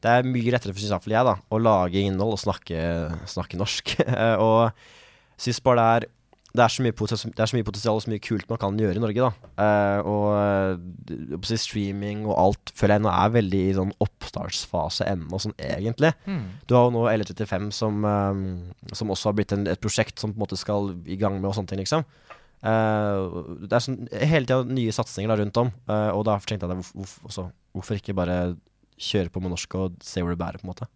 det er mye lettere, for iallfall jeg, da, å lage innhold og snakke, snakke norsk. <laughs> Eh, og syns bare det er det er, så mye potensial, er og så mye kult man kan gjøre i Norge, da. Eh, og eh, streaming og alt føler jeg nå er veldig i sånn oppstartsfase ennå, sånn egentlig. Mm. Du har jo nå L35 som, um, som også har blitt en, et prosjekt som på en måte skal i gang med og sånne ting, liksom. Det er sånn, hele tida nye satsinger da rundt om, og da tenkte jeg hvorfor, hvorfor, også, hvorfor ikke bare kjøre på med norsk og se hvor det bærer, på en måte.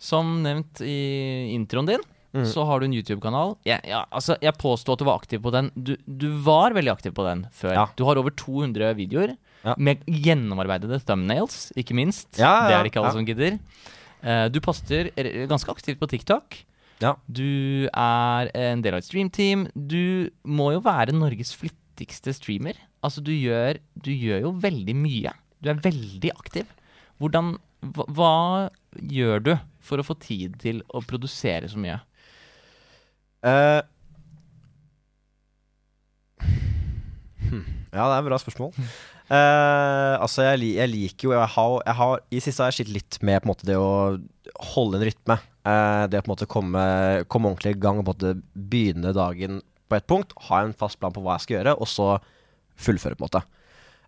Som nevnt i introen din, Mm. så har du en YouTube-kanal. Jeg, ja, altså, jeg påstår at du var aktiv på den. Du, du var veldig aktiv på den før. Ja. Du har over 200 videoer Ja. med gjennomarbeidede thumbnails, ikke minst. Ja, ja, Det er det ikke alle ja. som gidder. Uh, du poster ganske aktivt på TikTok. Ja. Du er en del av et streamteam. Du må jo være Norges flittigste streamer. Altså, du gjør, du gjør jo veldig mye. Du er veldig aktiv. Hvordan hva, hva gjør du for å få tid til å produsere så mye? Uh, ja, det er et bra spørsmål. Uh, altså, jeg, jeg liker jo jeg har, jeg har, I siste har jeg slitt litt med måte, det å holde en rytme. Uh, det å på måte komme, komme ordentlig i gang og begynne dagen på et punkt. Ha en fast plan på hva jeg skal gjøre, og så fullføre, på en måte.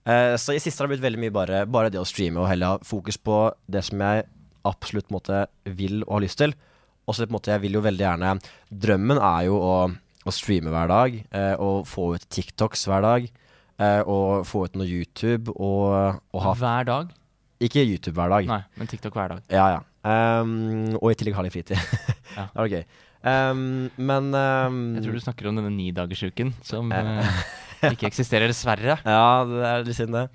Eh, så i siste har det blitt veldig mye bare, bare det å streame, og heller ha fokus på det som jeg absolutt måte vil og har lyst til. Og så på en måte, jeg vil jo veldig gjerne Drømmen er jo å, å streame hver dag, eh, og få ut TikToks hver dag. Eh, og få ut noe YouTube, og, og ha Hver dag? Ikke YouTube hver dag. Nei, men TikTok hver dag. Ja, ja. Um, og i tillegg ha litt fritid. <laughs> Ja. det var gøy. Um, men um, Jeg tror du snakker om denne nidagersuken som <laughs> ikke eksisterer, dessverre. Ja, det er litt synd, det.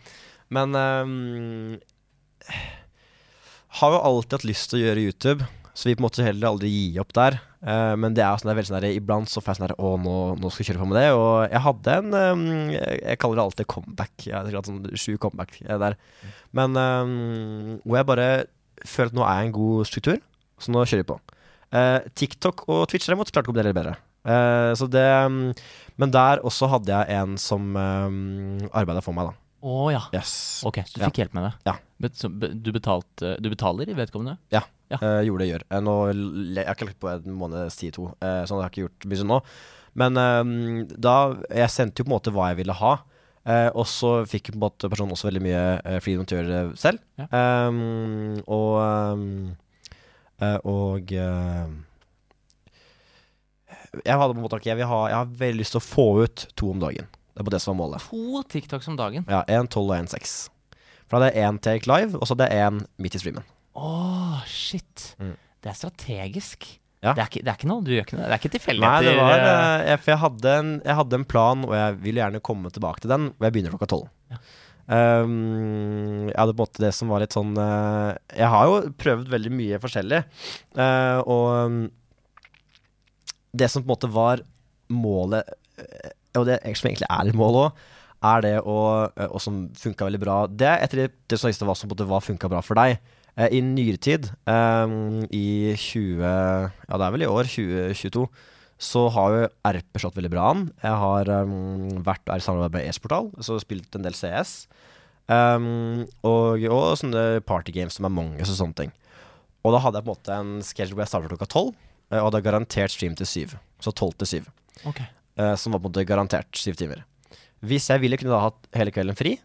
Men um, Har jo alltid hatt lyst til å gjøre YouTube, så vi på en måte heller aldri gi opp der. Uh, men det er sånn, veldig sånn der, iblant så får jeg sånn der Å, nå, nå skal jeg kjøre på med det. Og jeg hadde en um, jeg, jeg kaller det alltid comeback. Jeg har sånn sju comeback der. Men um, hvor jeg bare føler at nå er jeg en god struktur, så nå kjører vi på. Uh, TikTok og Twitch derimot klarte å kombinere det bedre. Eh, så det um, Men der også hadde jeg en som um, arbeida for meg, da. Å ja. Yes. Ok, så du Ja. fikk hjelp med det? Ja. Bet, så, du, betalte, du betaler i vedkommende? Ja. Eh, gjorde det, gjør. Uh, nå, jeg har ikke lagt på en måneds tid, to, uh, så jeg har ikke gjort mye sånn nå. Men da Jeg sendte jo på en måte hva jeg ville ha. Og så fikk på en måte personen også veldig mye uh, freedom til å gjøre det selv. Ja. Um, og um, Og Jeg hadde på en måte okay, jeg, vil ha, jeg har veldig lyst til å få ut to om dagen. Det er på det som var målet. To TikToks om dagen? Ja, En tolv og en seks. For da hadde jeg én take live, og så hadde jeg én midt i streamen. Å, shit. Mm. Det er strategisk. Ja. Det, er ikke, det er ikke noe du gjør ikke noe Det er ikke Nei, det var eh, eh, jeg, For jeg hadde, en, jeg hadde en plan, og jeg vil gjerne komme tilbake til den, og jeg begynner klokka tolv. Ja. Um, jeg hadde på en måte det som var litt sånn uh, Jeg har jo prøvd veldig mye forskjellig, Uh, og det som på en måte var målet, eh, og det som egentlig er litt målet òg, er det å eh, Og som funka veldig bra Det er etter det, som hva som funka bra for deg. Eh, I nyere tid, i 20 Ja, det er vel i år, 2022, så har jo RP slått veldig bra an. Jeg har vært i samarbeid med e-sportal, så spilt en del CS. Og, og sånne partygames som er mange, og sånne ting. Og da hadde jeg på en måte en schedule hvor jeg startet klokka tolv, og hadde garantert stream til syv. Så tolv til syv. Okay. eh, som var på en måte garantert syv timer. Hvis jeg ville, kunne da hatt hele kvelden fri.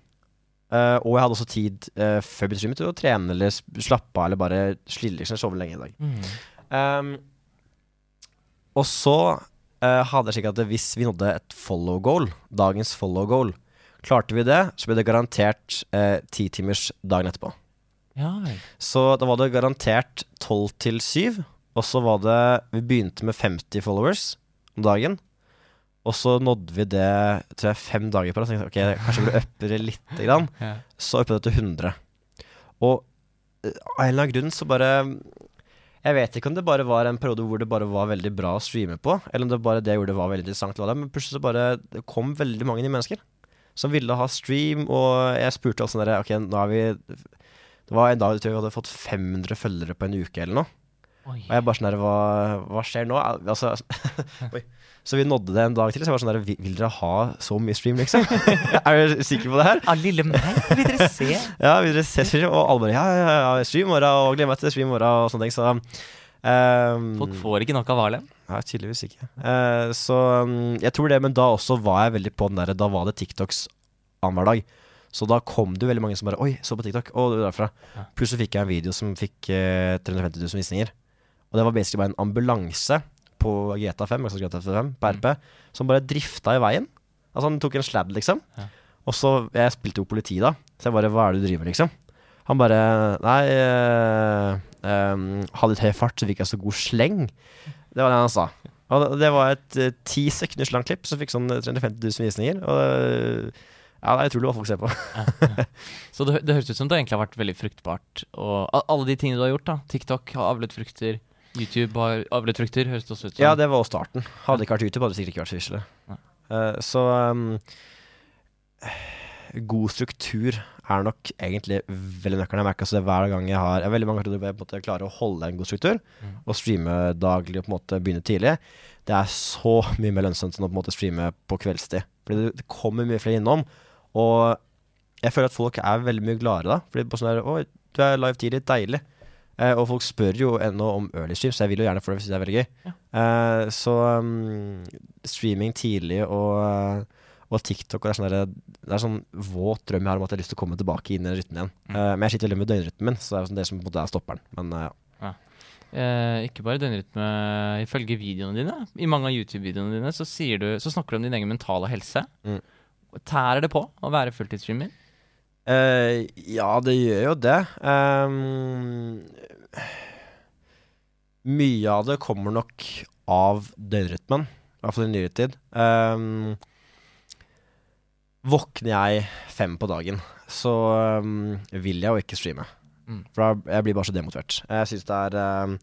Uh, og jeg hadde også tid uh, før begynte til å trene eller slappe av eller bare slille liksom, sove lenge i dag. Mm. Um, og så uh, hadde jeg slik at hvis vi nådde et follow goal, dagens follow goal, klarte vi det, så ble det garantert eh, ti timers dagen etterpå. Ja. Så da var det garantert 12 til 7. Og så var det Vi begynte med 50 followers om dagen. Og så nådde vi det tror jeg, fem dager på rad. Jeg, ok, kanskje vi burde uppe det lite grann. <laughs> Ja. Så uppe det til 100. Og eh, av en eller annen grunn så bare Jeg vet ikke om det bare var en periode hvor det bare var veldig bra å streame på, eller om det bare det jeg gjorde var veldig interessant, det, men plutselig så bare det kom veldig mange nye mennesker som ville ha stream, og jeg spurte også sånn der, Ok, nå er vi Det var en dag jeg tror vi hadde fått 500 følgere på en uke eller noe. Oi. Og jeg bare sånn der, hva, hva skjer nå? Altså. <laughs> Så vi nådde det en dag til. Så jeg var sånn der, vil, dere ha så mye stream, liksom? <laughs> er dere sikre på det her? Ja, lille meg, vil dere se? <laughs> Ja, vil dere se stream? Og alle bare ja, ja, ja, stream morgen, og gleder meg til stream morgen, og sånne ting. Så um, Folk får ikke nok av Harlem. Nei, tydeligvis ikke. Uh, så um, jeg tror det, men da også var jeg veldig på den derre Da var det TikToks annenhver dag. Så da kom det veldig mange som bare Oi, så på TikTok. Er derfra. Ja. så fikk jeg en video som fikk uh, 350 000 visninger. Og det var basically bare en ambulanse på GTA 5, altså GTA 5 på RP, som bare drifta i veien. Altså han tok en sladd, liksom. Ja. Og så Jeg spilte jo politi da, så jeg bare Hva er det du driver med, liksom? Han bare Nei, øh, øh, hadde litt høy fart, så fikk jeg så god sleng. Det var det han sa. Og det- var et ti uh, sekunders langt klipp som fikk sånn 350 000 visninger. Og uh, ja, det er utrolig hva folk ser på. Så det, det høres ut som det egentlig har vært veldig fruktbart. Og alle de tingene du har gjort, da. TikTok har avlet frukter. YouTube har avlet frukter, høres det også ut som. Ja, det var også starten. Hadde det ikke vært YouTube, hadde det sikkert ikke vært så Uh, Eh, så um, god struktur er nok egentlig veldig nøkkelen. Jeg merker altså det hver gang jeg har Jeg veldig mange ganger jeg på en måte klarer å holde en god struktur, Mm. og streame daglig og på en måte begynne tidlig. Det er så mye mer lønnsomt enn å på en måte streame på kveldstid. Fordi det, det kommer mye flere innom. Og jeg føler at folk er veldig mye gladere da. Fordi bare sånn der Oi, du er live tidlig. Deilig. Eh, og folk spør jo ennå om early stream, så jeg vil jo gjerne få det hvis det er veldig gøy. Ja. Uh, så um, streaming tidlig og, og TikTok. Og det er sånn, der, det er sånn våt drøm jeg har om at jeg har lyst til å komme tilbake inn i rytmen igjen. Mm. Uh, men jeg sliter veldig med døgnrytmen min, så det er sånn det som på en måte er stopperen. Men eh, ja. Eh, ikke bare døgnrytme. Ifølge videoene dine, i mange av YouTube-videoene dine, så, sier du, så snakker du om din egen mentale helse. Mm. Tærer det på å være fulltidsstreamer? Eh, ja, det gjør jo det. Um, mye av det kommer nok av døgnrytmen, i hvert fall i nyere tid. Um, våkner jeg fem på dagen, så um, vil jeg jo ikke streame. Mm. For da jeg blir bare så demotivert. Jeg syns det er um,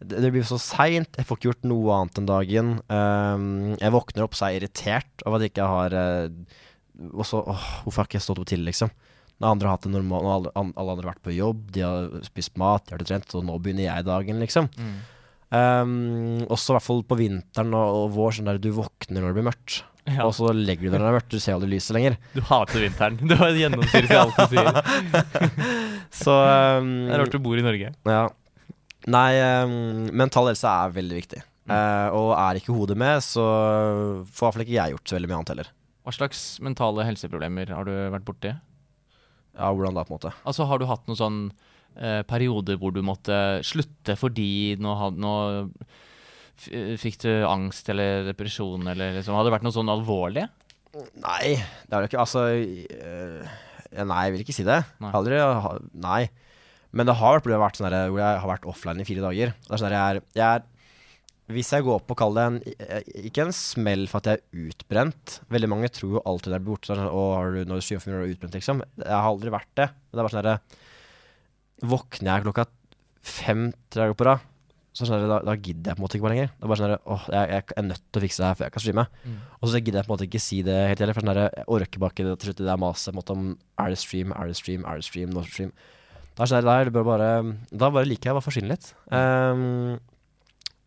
det, det blir så seint, jeg får ikke gjort noe annet enn dagen. Um, jeg våkner opp så er jeg irritert over at jeg ikke har uh, også, åh, Hvorfor har jeg ikke stått opp tidlig, liksom? Når andre har hatt det normalt, når alle, alle andre har vært på jobb, de har spist mat, de har trent, og nå begynner jeg dagen, liksom. Mm. Um, også i hvert fall på vinteren og, og vår, sånn der du våkner når det blir mørkt. Ja, Og så legger du deg når det er mørkt, du ser aldri lyset lenger. <laughs> du hater vinteren. Du har gjennomsyret i alt du sier. <laughs> Så um, Det er rart du bor i Norge. Ja. Nei, um, mental helse er veldig viktig. Uh, og er ikke hodet med, så får i hvert fall ikke jeg gjort så veldig mye annet heller. Hva slags mentale helseproblemer har du vært borti? Ja, hvordan da, på en måte? Altså, har du hatt noen sånn eh, perioder hvor du måtte slutte fordi nå, nå fikk du angst eller depresjon, eller liksom Hadde det vært noe sånn alvorlig? Nei, det har det ikke Altså øh, Nei, jeg vil ikke si det. Nei. Aldri Nei. Men det har vært, vært sånn hvor jeg har vært offline i fire dager. Det er sånn jeg er, jeg er Hvis jeg går opp og kaller det en eh, Ikke en smell for at jeg er utbrent. Veldig mange tror jo alltid det er borte. Sånn, å, har du, når du streamer for er utbrent, liksom. Jeg har aldri vært det. Men det er bare sånn derre Våkner jeg klokka fem tre dager på rad, så sånn da, da gidder jeg på en måte ikke bare lenger. Det er bare sånn der, åh, jeg, jeg er nødt til å fikse det her før jeg kan streame. Mm. Og så gidder jeg på en måte ikke si det helt heller. For sånn der, jeg orker bare ikke det til slutt det der maset om er det stream, er det stream, er det stream, nå stream. Da, sånn der, da, bare, da bare liker jeg å forsvinne litt. Um,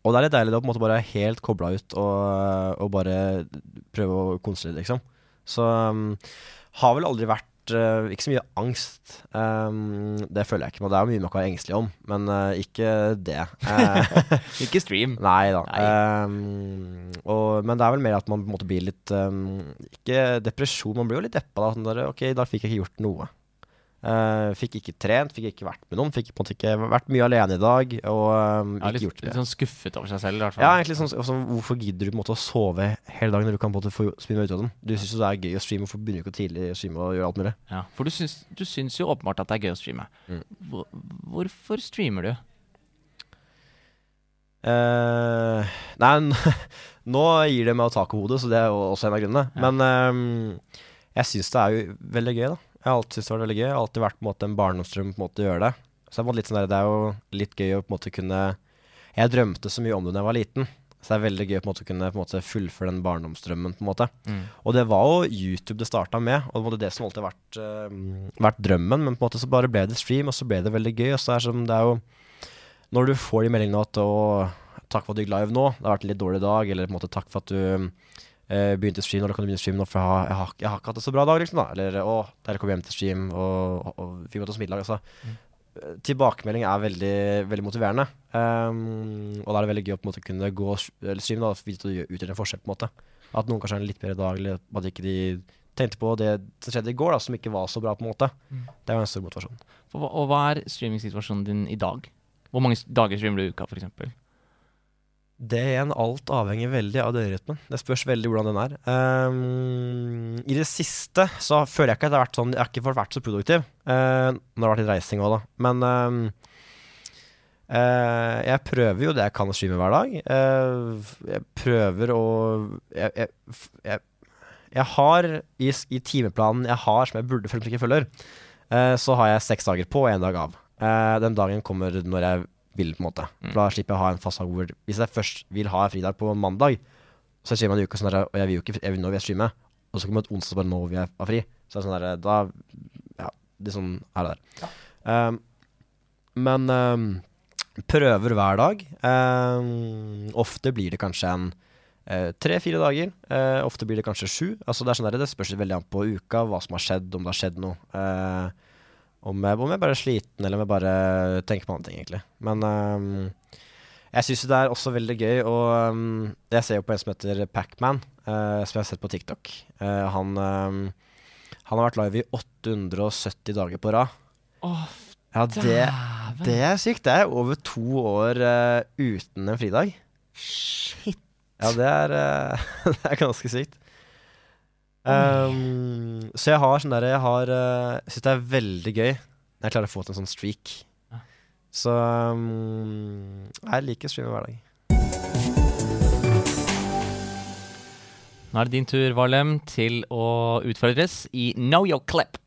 og det er litt deilig da, på en måte bare helt kobla ut og, og bare prøve å konsentrere, liksom. Så um, har vel aldri vært uh, Ikke så mye angst. Um, det føler jeg ikke. Men det er mye man kan være engstelig om, men uh, ikke det. <laughs> Eh, Ikke stream. Nei da. Nei. Um, og, men det er vel mer at man på en måte blir litt ehm, Ikke depresjon, man blir jo litt deppa da. Sånn der, ok, da fikk jeg ikke gjort noe. Eh, fikk ikke trent, fikk ikke vært med noen. Fikk på en måte ikke vært mye alene i dag. Og um, Ja, ikke litt, gjort litt sånn skuffet over seg selv, i hvert fall. Ja, egentlig sånn, sånn Hvorfor gidder du på en måte å sove hele dagen når du kan på en måte få spinne ut av den? Du syns jo det er gøy å streame, hvorfor begynner du ikke tidlig å streame og gjøre alt mulig? Ja, for du syns, du syns jo åpenbart at det er gøy å streame. Mm. Hvor, hvorfor streamer du? Uh, nei, <laughs> nå gir det meg å ta på hodet, så det er jo også en av grunnene. Ja. Men um, jeg syns det er jo veldig gøy, da. Jeg har alltid syntes det var veldig gøy. Jeg har alltid vært på en måte en barndomsdrøm på en måte å gjøre det. Så det er, litt sånn der, det er jo litt gøy å på en måte kunne Jeg drømte så mye om det da jeg var liten. Så det er veldig gøy på en måte å kunne på en måte fullføre den barndomsdrømmen. på en måte Og det var jo YouTube det starta med, og det var det som alltid har vært, uh, vært drømmen. Men på en måte så bare ble det stream, og så ble det veldig gøy. Og så er det, som, det er jo Når du får de meldingene at å, takk for at du gikk live nå, det har vært en litt dårlig dag, eller på en måte takk for at du eh, begynte stream, når kan du begynne stream nå, for jeg har, jeg, har, jeg har ikke hatt det så bra dag, liksom. da Eller å, dere kom hjem til stream, og, og, og vi måtte å smile. Altså. Mm. Eh, Tilbakemelding er veldig, veldig motiverende. Um, og da er det veldig gøy å på en måte kunne gå eller stream da, og vite at du utgjør en forskjell. på en måte At noen kanskje har en litt bedre dag, eller at ikke de tenkte på det som skjedde i går, da, som ikke var så bra. på en måte Mm. Det er jo en stor motivasjon. For, og hva er streamingsituasjonen din i dag? Hvor mange dager streamer du i uka, f.eks.? Det igjen, alt avhenger veldig av døgnrytmen. Det spørs veldig hvordan den er. Um, I det siste så føler jeg ikke at det har vært sånn Jeg har ikke fått vært så produktiv. Uh, det har vært litt reising òg, da. Men um, uh, jeg prøver jo det jeg kan å streame hver dag. Uh, jeg prøver å jeg, jeg, jeg, har i, i timeplanen jeg har, som jeg burde følge, men ikke følger, så har jeg seks dager på og én dag av. Den dagen kommer når jeg vil, på en måte. Mm. For Da slipper jeg å ha en fast dag hvor Hvis jeg først vil ha en fridag på mandag, så streamer jeg en uke sånn der, og jeg vil jo ikke jeg vil, Nå vil jeg streame, og så kommer det et onsdag bare nå vil jeg ha fri. Så det er sånn der, da Ja, det er sånn er det der. Um, men um, prøver hver dag. Um, ofte blir det kanskje en eh, tre-fire dager. Uh, ofte blir det kanskje sju. Altså Det er sånn der, det spørs veldig an på uka, hva som har skjedd, om det har skjedd noe. Eh, om, om jeg bare er sliten, eller om jeg bare tenker på andre ting, egentlig. Men um, Jeg syns det er også veldig gøy, og um, jeg ser jo på en som heter Pacman, uh, som jeg har sett på TikTok. Uh, han, um, han har vært live i 870 dager på rad. Oh, Ja, det, det er sykt. Det er over to år uh, uten en fridag. Shit. Ja, det er, uh, <laughs> det er ganske sykt. Um, så jeg har sånn der Jeg har uh, syns det er veldig gøy når jeg klarer å få til en sånn streak. Så um, jeg liker å streame hver dag. Nå er det din tur, Valem, til å utfordres i Know Your Clip.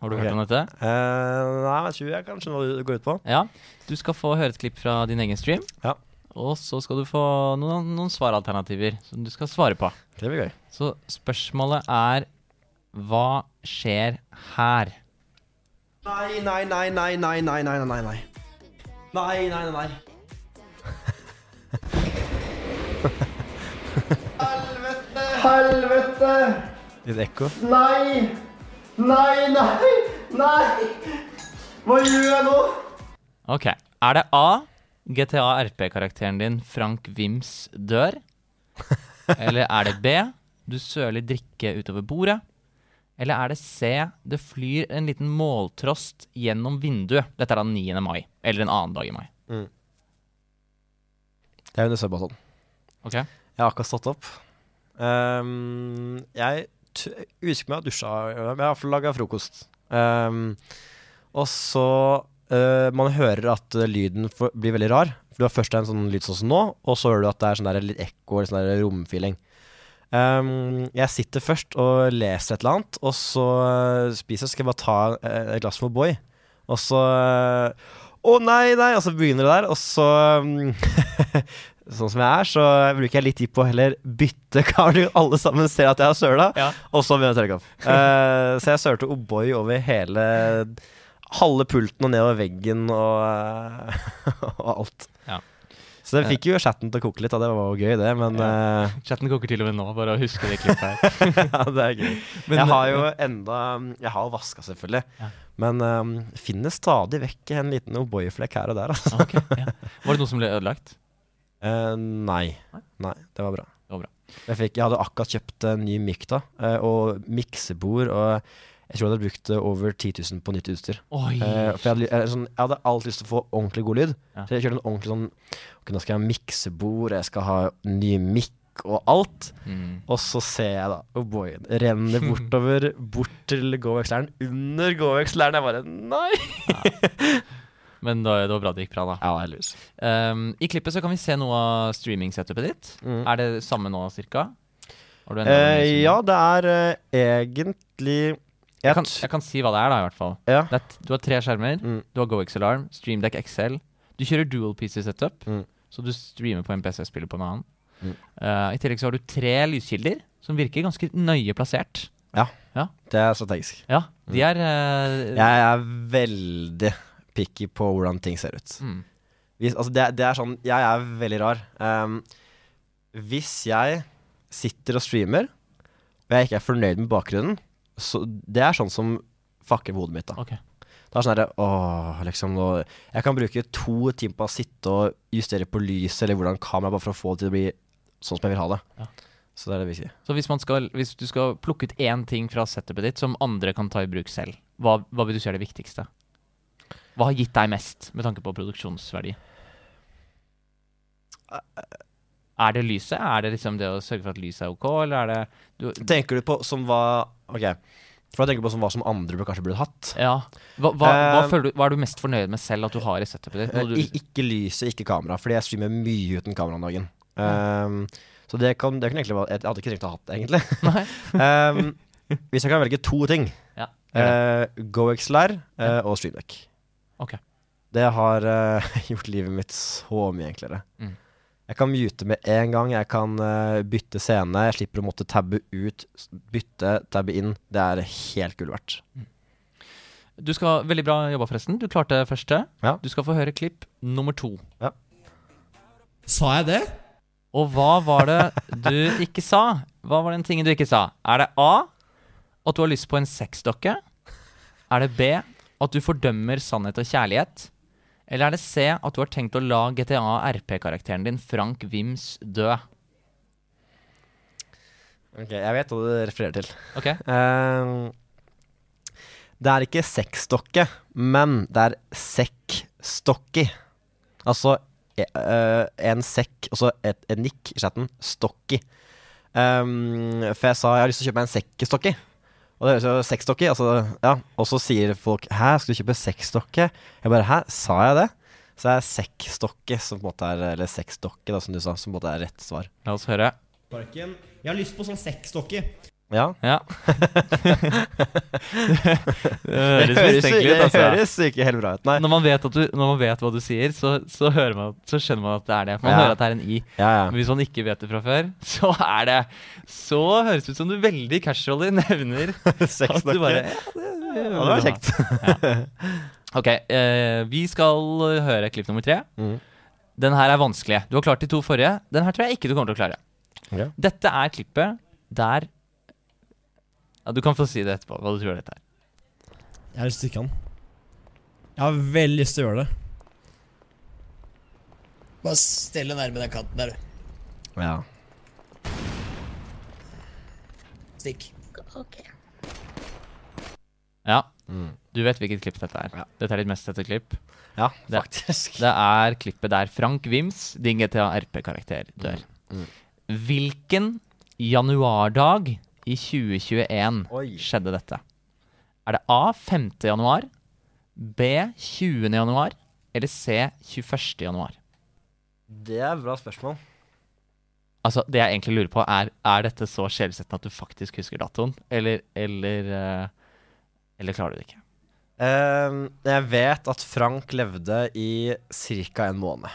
Har du okay. hørt om dette? Uh, nei, jeg tror jeg kanskje noe det går ut på. Ja. Du skal få høre et klipp fra din egen stream. Ja. Og så skal du få noen, noen svaralternativer som du skal svare på. Det blir gøy. Så spørsmålet er hva skjer her? Nei, nei, nei, nei, nei, nei, nei, nei. Nei, nei, nei. nei, nei. Helvete! Helvete! Litt ekko? Nei! Nei, nei, nei! Hva gjør jeg nå? OK. Er det A? GTA RP-karakteren din Frank Wims dør? <laughs> Eller er det B. Du søler drikke utover bordet? Eller er det C. Det flyr en liten måltrost gjennom vinduet? Dette er da 9. mai. Eller en annen dag i mai. Det er under Subbaton. Ok? Jeg har akkurat stått opp. Um, jeg husker meg å dusja, jeg har laga frokost. Um, og så eh, Man hører at eh, lyden for, blir veldig rar. For Du har først en sånn lyd sånn som nå, og så hører du at det er sånn der litt ekko eller sånn der romfeeling. Um, jeg sitter først og leser et eller annet, og så eh, spiser jeg. Så skal jeg bare ta uh, et glass med O'boy. Og så Å nei, nei! Og så begynner det der, og så um, <laughs> Sånn som jeg er, så bruker jeg litt tid på å heller bytte kar. Alle sammen ser at jeg har søla, Ja. og så begynner jeg å telle opp. Så jeg sølte O'boy over hele Halve pulten og nedover veggen og, eh, <laughs> og alt. Ja. Så det fikk jo chatten til å koke litt, og det var jo gøy, det. Men eh, Chatten koker til og med nå, bare å huske det klippet her. <laughs> ja, det er gøy. Men- jeg har jo enda Jeg har vaska, selvfølgelig. Ja. Men um, finner stadig vekk en liten O'boy-flekk her og der, altså. Ok, ja. Var det noe som ble ødelagt? <laughs> Uh, nei. Nei? Det var bra. Det var bra. Jeg, fikk, jeg hadde akkurat kjøpt en ny mic da, eh, og miksebord, og jeg tror jeg hadde brukt eh, over 10 000 på nytt utstyr. Oi. Eh, for jeg hadde, jeg, sånn, jeg hadde alltid lyst til å få ordentlig god lyd. Ja. Så jeg kjørte en ordentlig sånn Ok, nå skal jeg ha miksebord, jeg skal ha ny mikk og alt. Mm. Og så ser jeg da Oh boy, renner bortover, <laughs> bort til Govex-læren, Under Govex-læren. Jeg bare Nei! Men da, det var bra det gikk bra, da. Ja, heldigvis. Um, I klippet så kan vi se noe av streaming-setupet ditt. Mm. Er det samme nå, cirka? Har du enda Eh, ja, det er uh, egentlig Jeg kan, jeg kan si hva det er, da, i hvert fall. Ja. Er, du har tre skjermer. Mm. Du har GoXLR, StreamDeck XL. Du kjører dual PC-setup, Mm. så du streamer på en PC-spiller på en annen. Mm. Uh, I tillegg så har du tre lyskilder som virker ganske nøye plassert. Det er strategisk. Ja, de er uh, Jeg er veldig picky på hvordan ting ser ut. mm, Hvis, altså det, det er sånn Jeg er veldig rar. Um, hvis jeg sitter og streamer, og jeg ikke er fornøyd med bakgrunnen, så det er sånn som fucker hodet mitt. da Okay. Det er sånn herre Åh, liksom nå Jeg kan bruke to timer på å sitte og justere på lyset eller hvordan kameraet, bare for å få det til å bli sånn som jeg vil ha det. Ja. Så det er det vi. Så hvis, man skal, hvis du skal plukke ut én ting fra setupet ditt som andre kan ta i bruk selv, hva, hva vil du si er det viktigste? Hva har gitt deg mest med tanke på produksjonsverdi? Er det lyset? Er det liksom det å sørge for at lyset er ok, eller er det du, Tenker du på som hva Ok. For jeg tenker på som hva som andre kanskje burde hatt. Ja. Hva, hva, hva, Eh, du, hva er du mest fornøyd med selv at du har i setupet ditt? Eh, du, ikke lyset, ikke kamera, fordi jeg streamer mye uten kamera om dagen. Um, så det kan, det kan egentlig Jeg hadde ikke trengt å ha hatt det, egentlig. <laughs> Um, <laughs> hvis jeg kan velge to ting, Ja. uh, GoXLR uh, og StreamDeck. Okay. Det har uh, <laughs> gjort livet mitt så mye enklere. Mm. Jeg kan mute med en gang, jeg kan uh, bytte scene, jeg slipper å måtte tabbe ut, bytte, tabbe inn. Det er helt gull verdt. Du skal, Veldig bra jobba, forresten. Du klarte første. Ja. Du skal få høre klipp nummer to. Sa jeg det? Og hva var det du ikke sa? Hva var den tingen du ikke sa? Er det A at du har lyst på en sexdokke? Er det B at du fordømmer sannhet og kjærlighet? Eller er det C at du har tenkt å la GTA RP-karakteren din Frank Wims dø? Ok, Jeg vet hva du refererer til. Ok, Uh, det er ikke sekkstokke, men det er sekkstokki. Altså eh, en sekk, og så et, et nikk i chatten. Stokki. Um, for jeg sa jeg har lyst til å kjøpe meg en sekkestokki. Og det høres jo sexdokke altså, ja. Og så sier folk 'hæ, skal du kjøpe sexdokke?' Jeg bare 'hæ, sa jeg det?' Så det er sexdokke som på en måte er Eller sexdokke, da, som du sa, som på en måte er rett svar. la oss høre. Parken. Jeg har lyst på sånn sekkstokke. Ja. Ja. <laughs> <laughs> det høres Det mistenkelig ut, det altså. høres ikke helt bra ut, nei. Når man vet, du, når man vet hva du sier, så, så, man, så skjønner man at det er det. Man Ja. hører at det er en i. Ja, ja. Men hvis man ikke vet det fra før, <laughs> så er det Så høres det ut som du veldig casually nevner at du bare ja, det, det var kjekt. Ok, eh, vi skal høre klipp nummer tre. Mm. Den her er vanskelig. Du har klart de to forrige. Den her tror jeg ikke du kommer til å klare. Ok. Dette er klippet der ja, Du kan få si det etterpå, hva du tror dette er. Jeg har lyst til å stikke han. Jeg har veldig lyst til å gjøre det. Bare stell deg nærme den kanten der, du. Ja. Stikk. Ja, Mm. du vet hvilket klipp dette er. Ja. Dette er ditt mest sette klipp. ja, Det- faktisk. Det er klippet der Frank Wims, din GTA RP-karakter, dør. Mm. Hvilken januardag i 2021 Oi. skjedde dette? Er det A 5. januar, B 20. januar eller C 21. januar? Det er et bra spørsmål. Altså, det jeg egentlig lurer på, er Er dette så skjellsettende at du faktisk husker datoen, eller Eller, eh, eller klarer du det ikke? Uh, jeg vet at Frank levde i ca. en måned.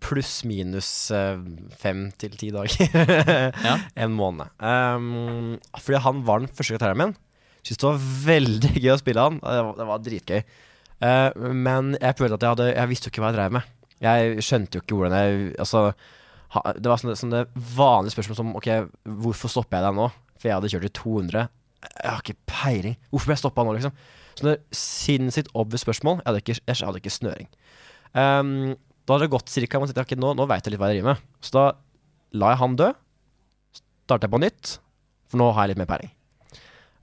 Pluss minus eh, fem til ti dager. Ja. <laughs> En måned. Um, fordi han var den første karakteren min. Syntes det var veldig gøy å spille han. Det var, det var dritgøy. Uh, men jeg følte at jeg hadde Jeg visste jo ikke hva jeg drev med. Jeg skjønte jo ikke hvordan jeg Altså ha, Det var sånne, sånne vanlige spørsmål som OK, hvorfor stopper jeg deg nå? For jeg hadde kjørt i 200. Jeg har ikke peiling. Hvorfor ble jeg stoppa nå, liksom? Sånne sinnssykt obvious spørsmål. Jeg hadde ikke, jeg hadde ikke snøring. Ehm, da hadde det gått cirka Man tenkte, okay, nå, nå veit jeg litt hva jeg driver med. Så da la jeg han dø. Starta jeg på nytt, for nå har jeg litt mer peiling.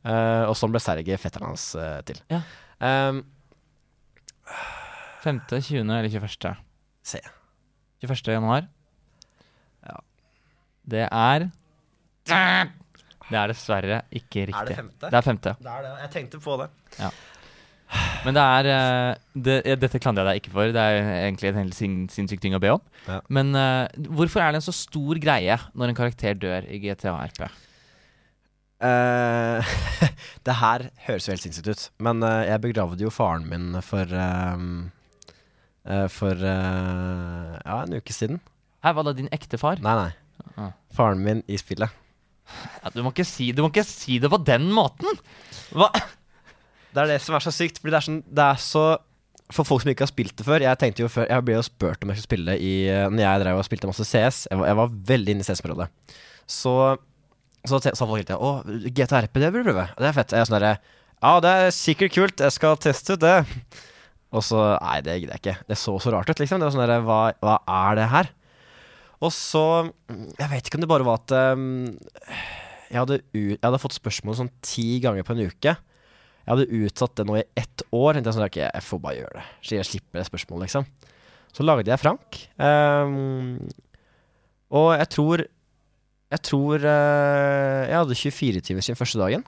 Uh, og sånn ble Sergej fetteren hans uh, til. Ja. Um, 5., 20. eller 21.? se. 21. januar. Ja. Det er Det er dessverre ikke riktig. Er det femte? Det er femte. Det er det. Jeg tenkte på det. Men det er eh, det, Dette klandrer jeg deg ikke for. Det er egentlig en helt sin, sinnssyk ting å be om. Ja. Men uh, hvorfor er det en så stor greie når en karakter dør i GTA RP? Uh, det her høres jo helt sinnssykt ut, men uh, jeg begravde jo faren min for ehm, eh, For ja, en uke siden. Her var det din ekte far? Nei, nei. Ah. Faren min i spillet. Ja, du, må si, du må ikke si det på den måten! Hva? Det er det som er så sykt, fordi det er sånn Det er så For folk som ikke har spilt det før Jeg tenkte jo før Jeg ble jo spurt om jeg skulle spille i eh, Når jeg drev og spilte masse CS Jeg var, jeg var veldig inne i CS-området. Så Så sa folk hele tida Å, GTRP, det burde du prøve. Det er fett. Jeg er sånn derre Ja, det er sikkert kult. Jeg skal teste ut det. <laughs> Og så Nei, det gidder jeg ikke. Det så så rart ut, liksom. Det var sånn derre hva, hva er det her? Og så Jeg vet ikke om det bare var at um, jeg, hadde u jeg hadde fått spørsmål sånn ti ganger på en uke jeg hadde utsatt det nå i ett år. Tenkte jeg sånn, ok, jeg får bare gjøre det. Så jeg slipper det spørsmålet, liksom. Så lagde jeg Frank. Um, og jeg tror Jeg tror uh, jeg hadde 24 timer siden første dagen.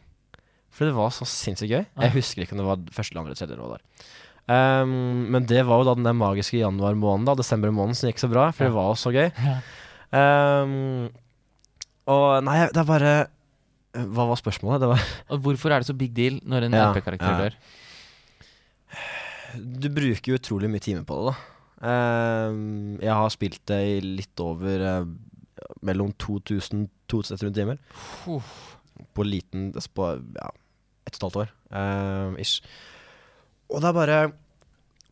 For det var så sinnssykt gøy. Ah. Jeg husker ikke om det var første, andre, tredje eller hva det var. Ehm, men det var jo da den der magiske januar måneden, da, desembermåneden, som gikk så bra. For det var jo så gøy. Ehm, og nei, det er bare Hva var spørsmålet? Det var hvorfor er det så big deal når en Ja, RP-karakter ja. dør? Du bruker jo utrolig mye timer på det, da. Uh, jeg har spilt det i litt over uh, mellom 2000 2100 timer. Uff. På liten på, ja, ett og et halvt år. uh, ish. Og det er bare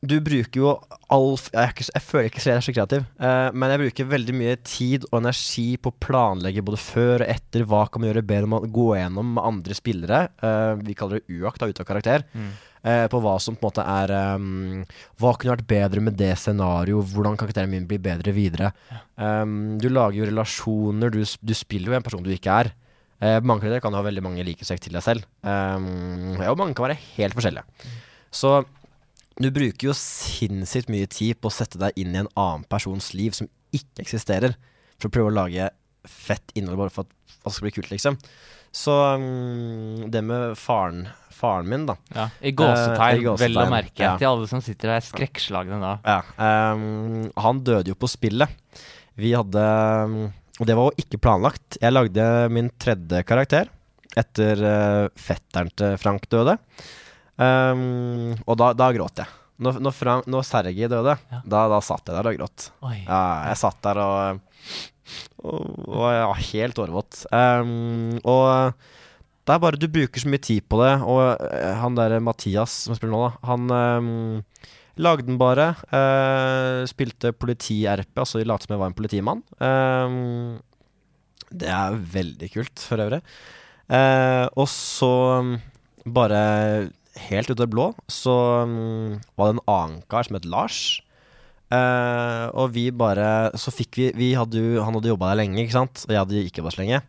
Du bruker jo all Jeg, jeg føler ikke så jeg er så kreativ, uh, men jeg bruker veldig mye tid og energi på å planlegge både før og etter. Hva kan man gjøre bedre? Man gå gjennom med andre spillere. Uh, vi kaller det uakt, da, ut av karakter. Mm. Uh, på hva som på en måte er um, Hva kunne vært bedre med det scenarioet? Hvordan kan karakteren min bli bedre videre? Um, du lager jo relasjoner, du, du spiller jo en person du ikke er. Mange karakterer kan ha veldig mange likhetstrekk til deg selv. Um, og mange kan være helt forskjellige. Så du bruker jo sinnssykt mye tid på å sette deg inn i en annen persons liv som ikke eksisterer, for å prøve å lage fett innhold bare for at det skal bli kult, liksom. Så um, det med faren, faren min, da Ja. I gåsetegn, uh, vel å merke. ja. Til alle som sitter og er skrekkslagne da. Ja, um, han døde jo på spillet. Vi hadde mm, Og det var jo ikke planlagt. Jeg lagde min tredje karakter etter uh, fetteren til Frank døde. Ehm, og da, da gråt jeg. Når, når, Frank, når Sergej døde, Ja. da, da satt jeg der og gråt. Ja, jeg satt der og Og, og jeg var helt tårevåt. Um, og det er bare Du bruker så mye tid på det, og eh, han derre Mathias som spiller nå, da, han um, lagde den bare. Uh, spilte politi-RP, altså lot som jeg var en politimann. Um, det er veldig kult, for øvrig. Uh, og så um, bare helt ut av det blå så um, var det en annen kar som het Lars. Uh, og vi bare Så fikk vi, vi hadde jo, Han hadde jobba der lenge, ikke sant? Og jeg hadde ikke jobba så lenge.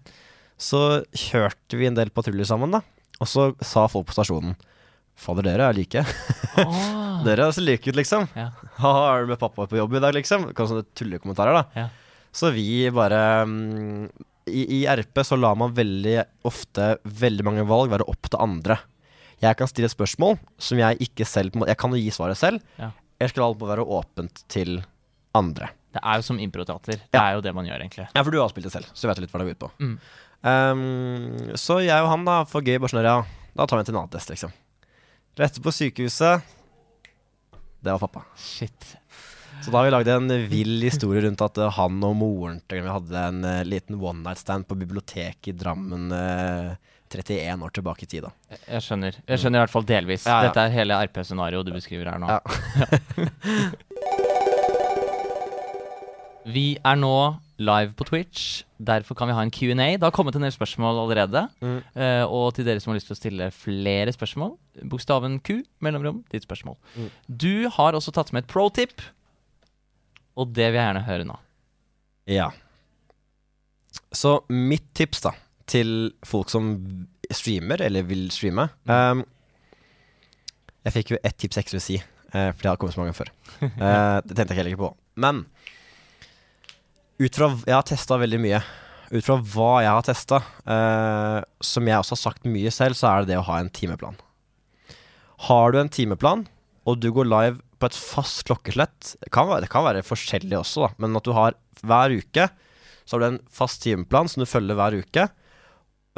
Så kjørte vi en del patruljer sammen, da. Og så sa folk på stasjonen Fader, dere er like. Oh. <laughs> Dere ser like ut, liksom. Ja. Haha, er du med pappa på jobb i dag, liksom? Kan sånne tullekommentarer, da. Ja. Så vi bare um, i, I RP så lar man veldig ofte veldig mange valg være opp til andre. Jeg kan stille spørsmål som jeg ikke selv på en måte- Jeg kan jo gi svaret selv. Ja. Jeg skal alt må være åpent til andre. Det er jo som improteater. Det Ja. er jo det man gjør, egentlig. Ja, for du har spilt det selv, så du vet litt hva det går ut på. Mm. Um, så jeg og han, da, for gøy, bare sånn Ja, da tar vi en internattest, liksom. Rett på sykehuset. Det var pappa. Shit. Så da har vi lagd en vill historie rundt at eh, han og moren til vi hadde en eh, liten one night stand på biblioteket i Drammen eh, 31 år tilbake i tid. da Jeg- skjønner. Jeg skjønner i hvert fall delvis. Ja, ja. Dette er hele RP-scenarioet du beskriver her nå. Ja. <laughs> Vi er nå live på Twitch. Derfor kan vi ha en Q&A. Det har kommet en del spørsmål allerede. Mm. Uh, og til dere som har lyst til å stille flere spørsmål, bokstaven Q, mellomrom, ditt spørsmål. Mm. Du har også tatt med et pro-tip, og det vil jeg gjerne høre nå. Ja. Så mitt tips da til folk som streamer, eller vil streame Um, Jeg fikk jo ett tips ekstra å si, uh, for det har kommet så mange før. Uh, <laughs> det tenkte jeg heller ikke på. Men ut fra Jeg har testa veldig mye. Ut fra hva jeg har testa, som jeg også har sagt mye selv, så er det det å ha en timeplan. Har du en timeplan, og du går live på et fast klokkeslett Det kan være, det kan være forskjellig også, da, men at du har hver uke så har du en fast timeplan som du følger hver uke.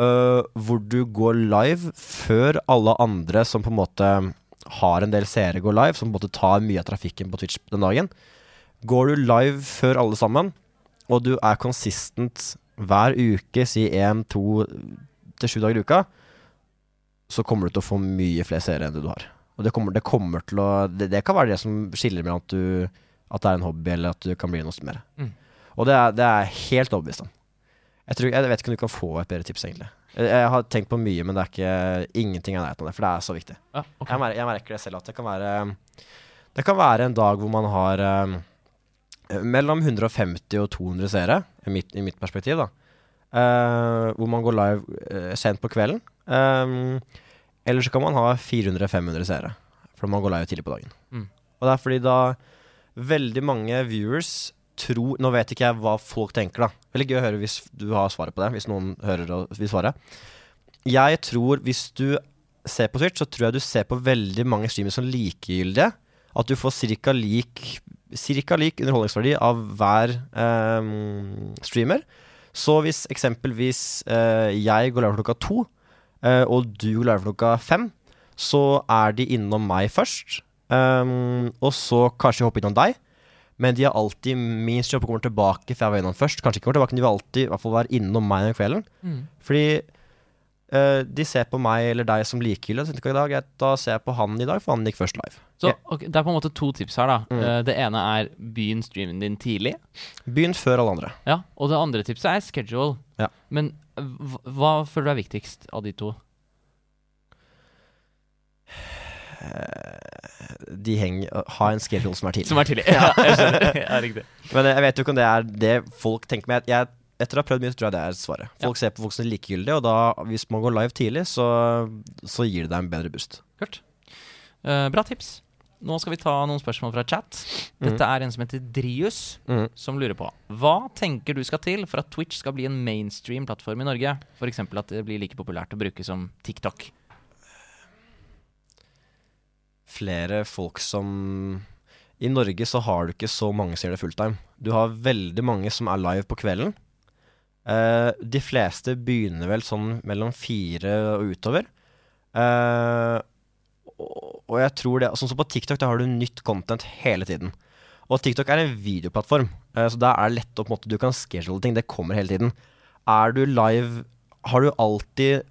Øh, hvor du går live før alle andre som på en måte har en del seere, går live, som på en måte tar mye av trafikken på Twitch den dagen. Går du live før alle sammen, og du er consistent hver uke, si én, to til sju dager i uka, så kommer du til å få mye flere seere enn det du har. Og det kommer, det kommer til å det, det kan være det som skiller mellom at, du, at det er en hobby, eller at du kan bli noe mer. Mm. Og det er, det er helt overbevist om. Jeg, tror, jeg vet ikke om du kan få et bedre tips, egentlig. Jeg, har tenkt på mye, men det er ikke ingenting i nærheten av det, for det er så viktig. Ja, okay. Jeg, mer, jeg merker det selv at det kan være Det kan være en dag hvor man har um, mellom 150 og 200 seere, i mitt, i mitt perspektiv, da. Uh, hvor man går live uh, sent på kvelden. Um, eller så kan man ha 400-500 seere, for man går live tidlig på dagen. Mm. Og det er fordi da veldig mange viewers tror Nå vet ikke jeg hva folk tenker, da. Veldig gøy å høre hvis du har svaret på det, hvis noen hører og vil svare. Jeg tror hvis du ser på Twitch, så tror jeg du ser på veldig mange streamere som likegyldige. At du får cirka lik, lik underholdningsverdi av hver ehm, streamer. Så hvis eksempelvis eh, jeg går live klokka to, eh, og du går live klokka fem, så er de innom meg først. Um, og så kanskje hoppe innom deg. Men de har alltid minst jobb og kommer tilbake, før jeg var innom først. Kanskje ikke kommer tilbake, men de vil alltid i hvert fall være innom meg den kvelden. Mm. Fordi uh, de ser på meg eller deg som likegyldig. og tenker, i dag, jeg- Da ser jeg på han i dag, for han gikk først live. Så okay, Det er på en måte to tips her. da Mm. uh, Det ene er begynn streamen din tidlig. Begynn før alle andre. Ja, Og det andre tipset er schedule. Ja. Men hva, hva føler du er viktigst av de to? eh, De henger Ha en schedule som er tidlig. Som er tidlig. <laughs> Ja, jeg skjønner. Ja, riktig. Men jeg vet jo ikke om det er det folk tenker. med. jeg, etter å ha prøvd mye, så tror jeg det er svaret. Folk ser på folk som er likegyldige, og da, hvis man går live tidlig, så, så gir det deg en bedre boost. Kult. Uh, bra tips. Nå skal vi ta noen spørsmål fra chat. Dette er en som heter Drius, mm. som lurer på Hva tenker du skal til for at Twitch skal bli en mainstream plattform i Norge? F.eks. at det blir like populært å bruke som TikTok. Flere folk som I Norge så har du ikke så mange som gjør det fulltime. Du har veldig mange som er live på kvelden. Uh, de fleste begynner vel sånn mellom fire og utover. Uh, og, jeg tror det Sånn som på TikTok, der har du nytt content hele tiden. Og TikTok er en videoplattform, uh, så da er det lett å på en måte Du kan schedule ting, det kommer hele tiden. Er du live, har du alltid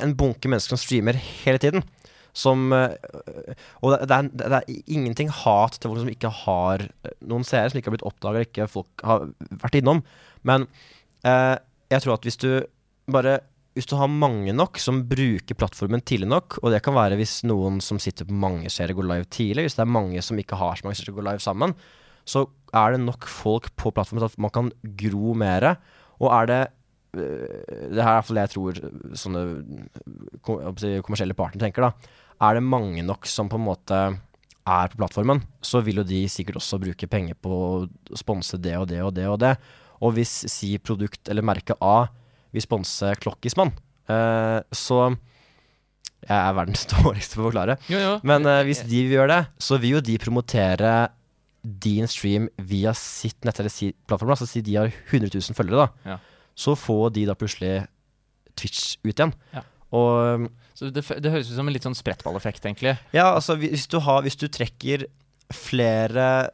en bunke mennesker som streamer hele tiden. Som eh, Og det, er, det er ingenting hat til folk som ikke har eh, noen seere, som ikke har blitt oppdaga, eller ikke folk har vært innom. Men eh, jeg tror at hvis du bare Hvis du har mange nok som bruker plattformen tidlig nok, og det kan være hvis noen som sitter på mange seere, går live tidlig, hvis det er mange som ikke har så mange seere, går live sammen, så er det nok folk på plattformen til at man kan gro mer. Og er det øh, Det her er iallfall det jeg tror sånne kommersielle partnere tenker, da. Er det mange nok som på en måte er på plattformen, så vil jo de sikkert også bruke penger på å sponse det og det og det og det. Og hvis si produkt eller merke A vil sponse Klokkismann, eh, så Jeg er verdens <laughs> dårligste på å forklare. Jo, jo. Men eh, hvis de vil gjøre det, så vil jo de promotere din stream via sitt nett eller si plattform. Altså si de har 100 000 følgere, da. Ja. Så får de da plutselig Twitch ut igjen. Ja. Og Så det, det høres ut som en litt sånn sprettballeffekt, egentlig. ja, altså hvis du har Hvis du trekker flere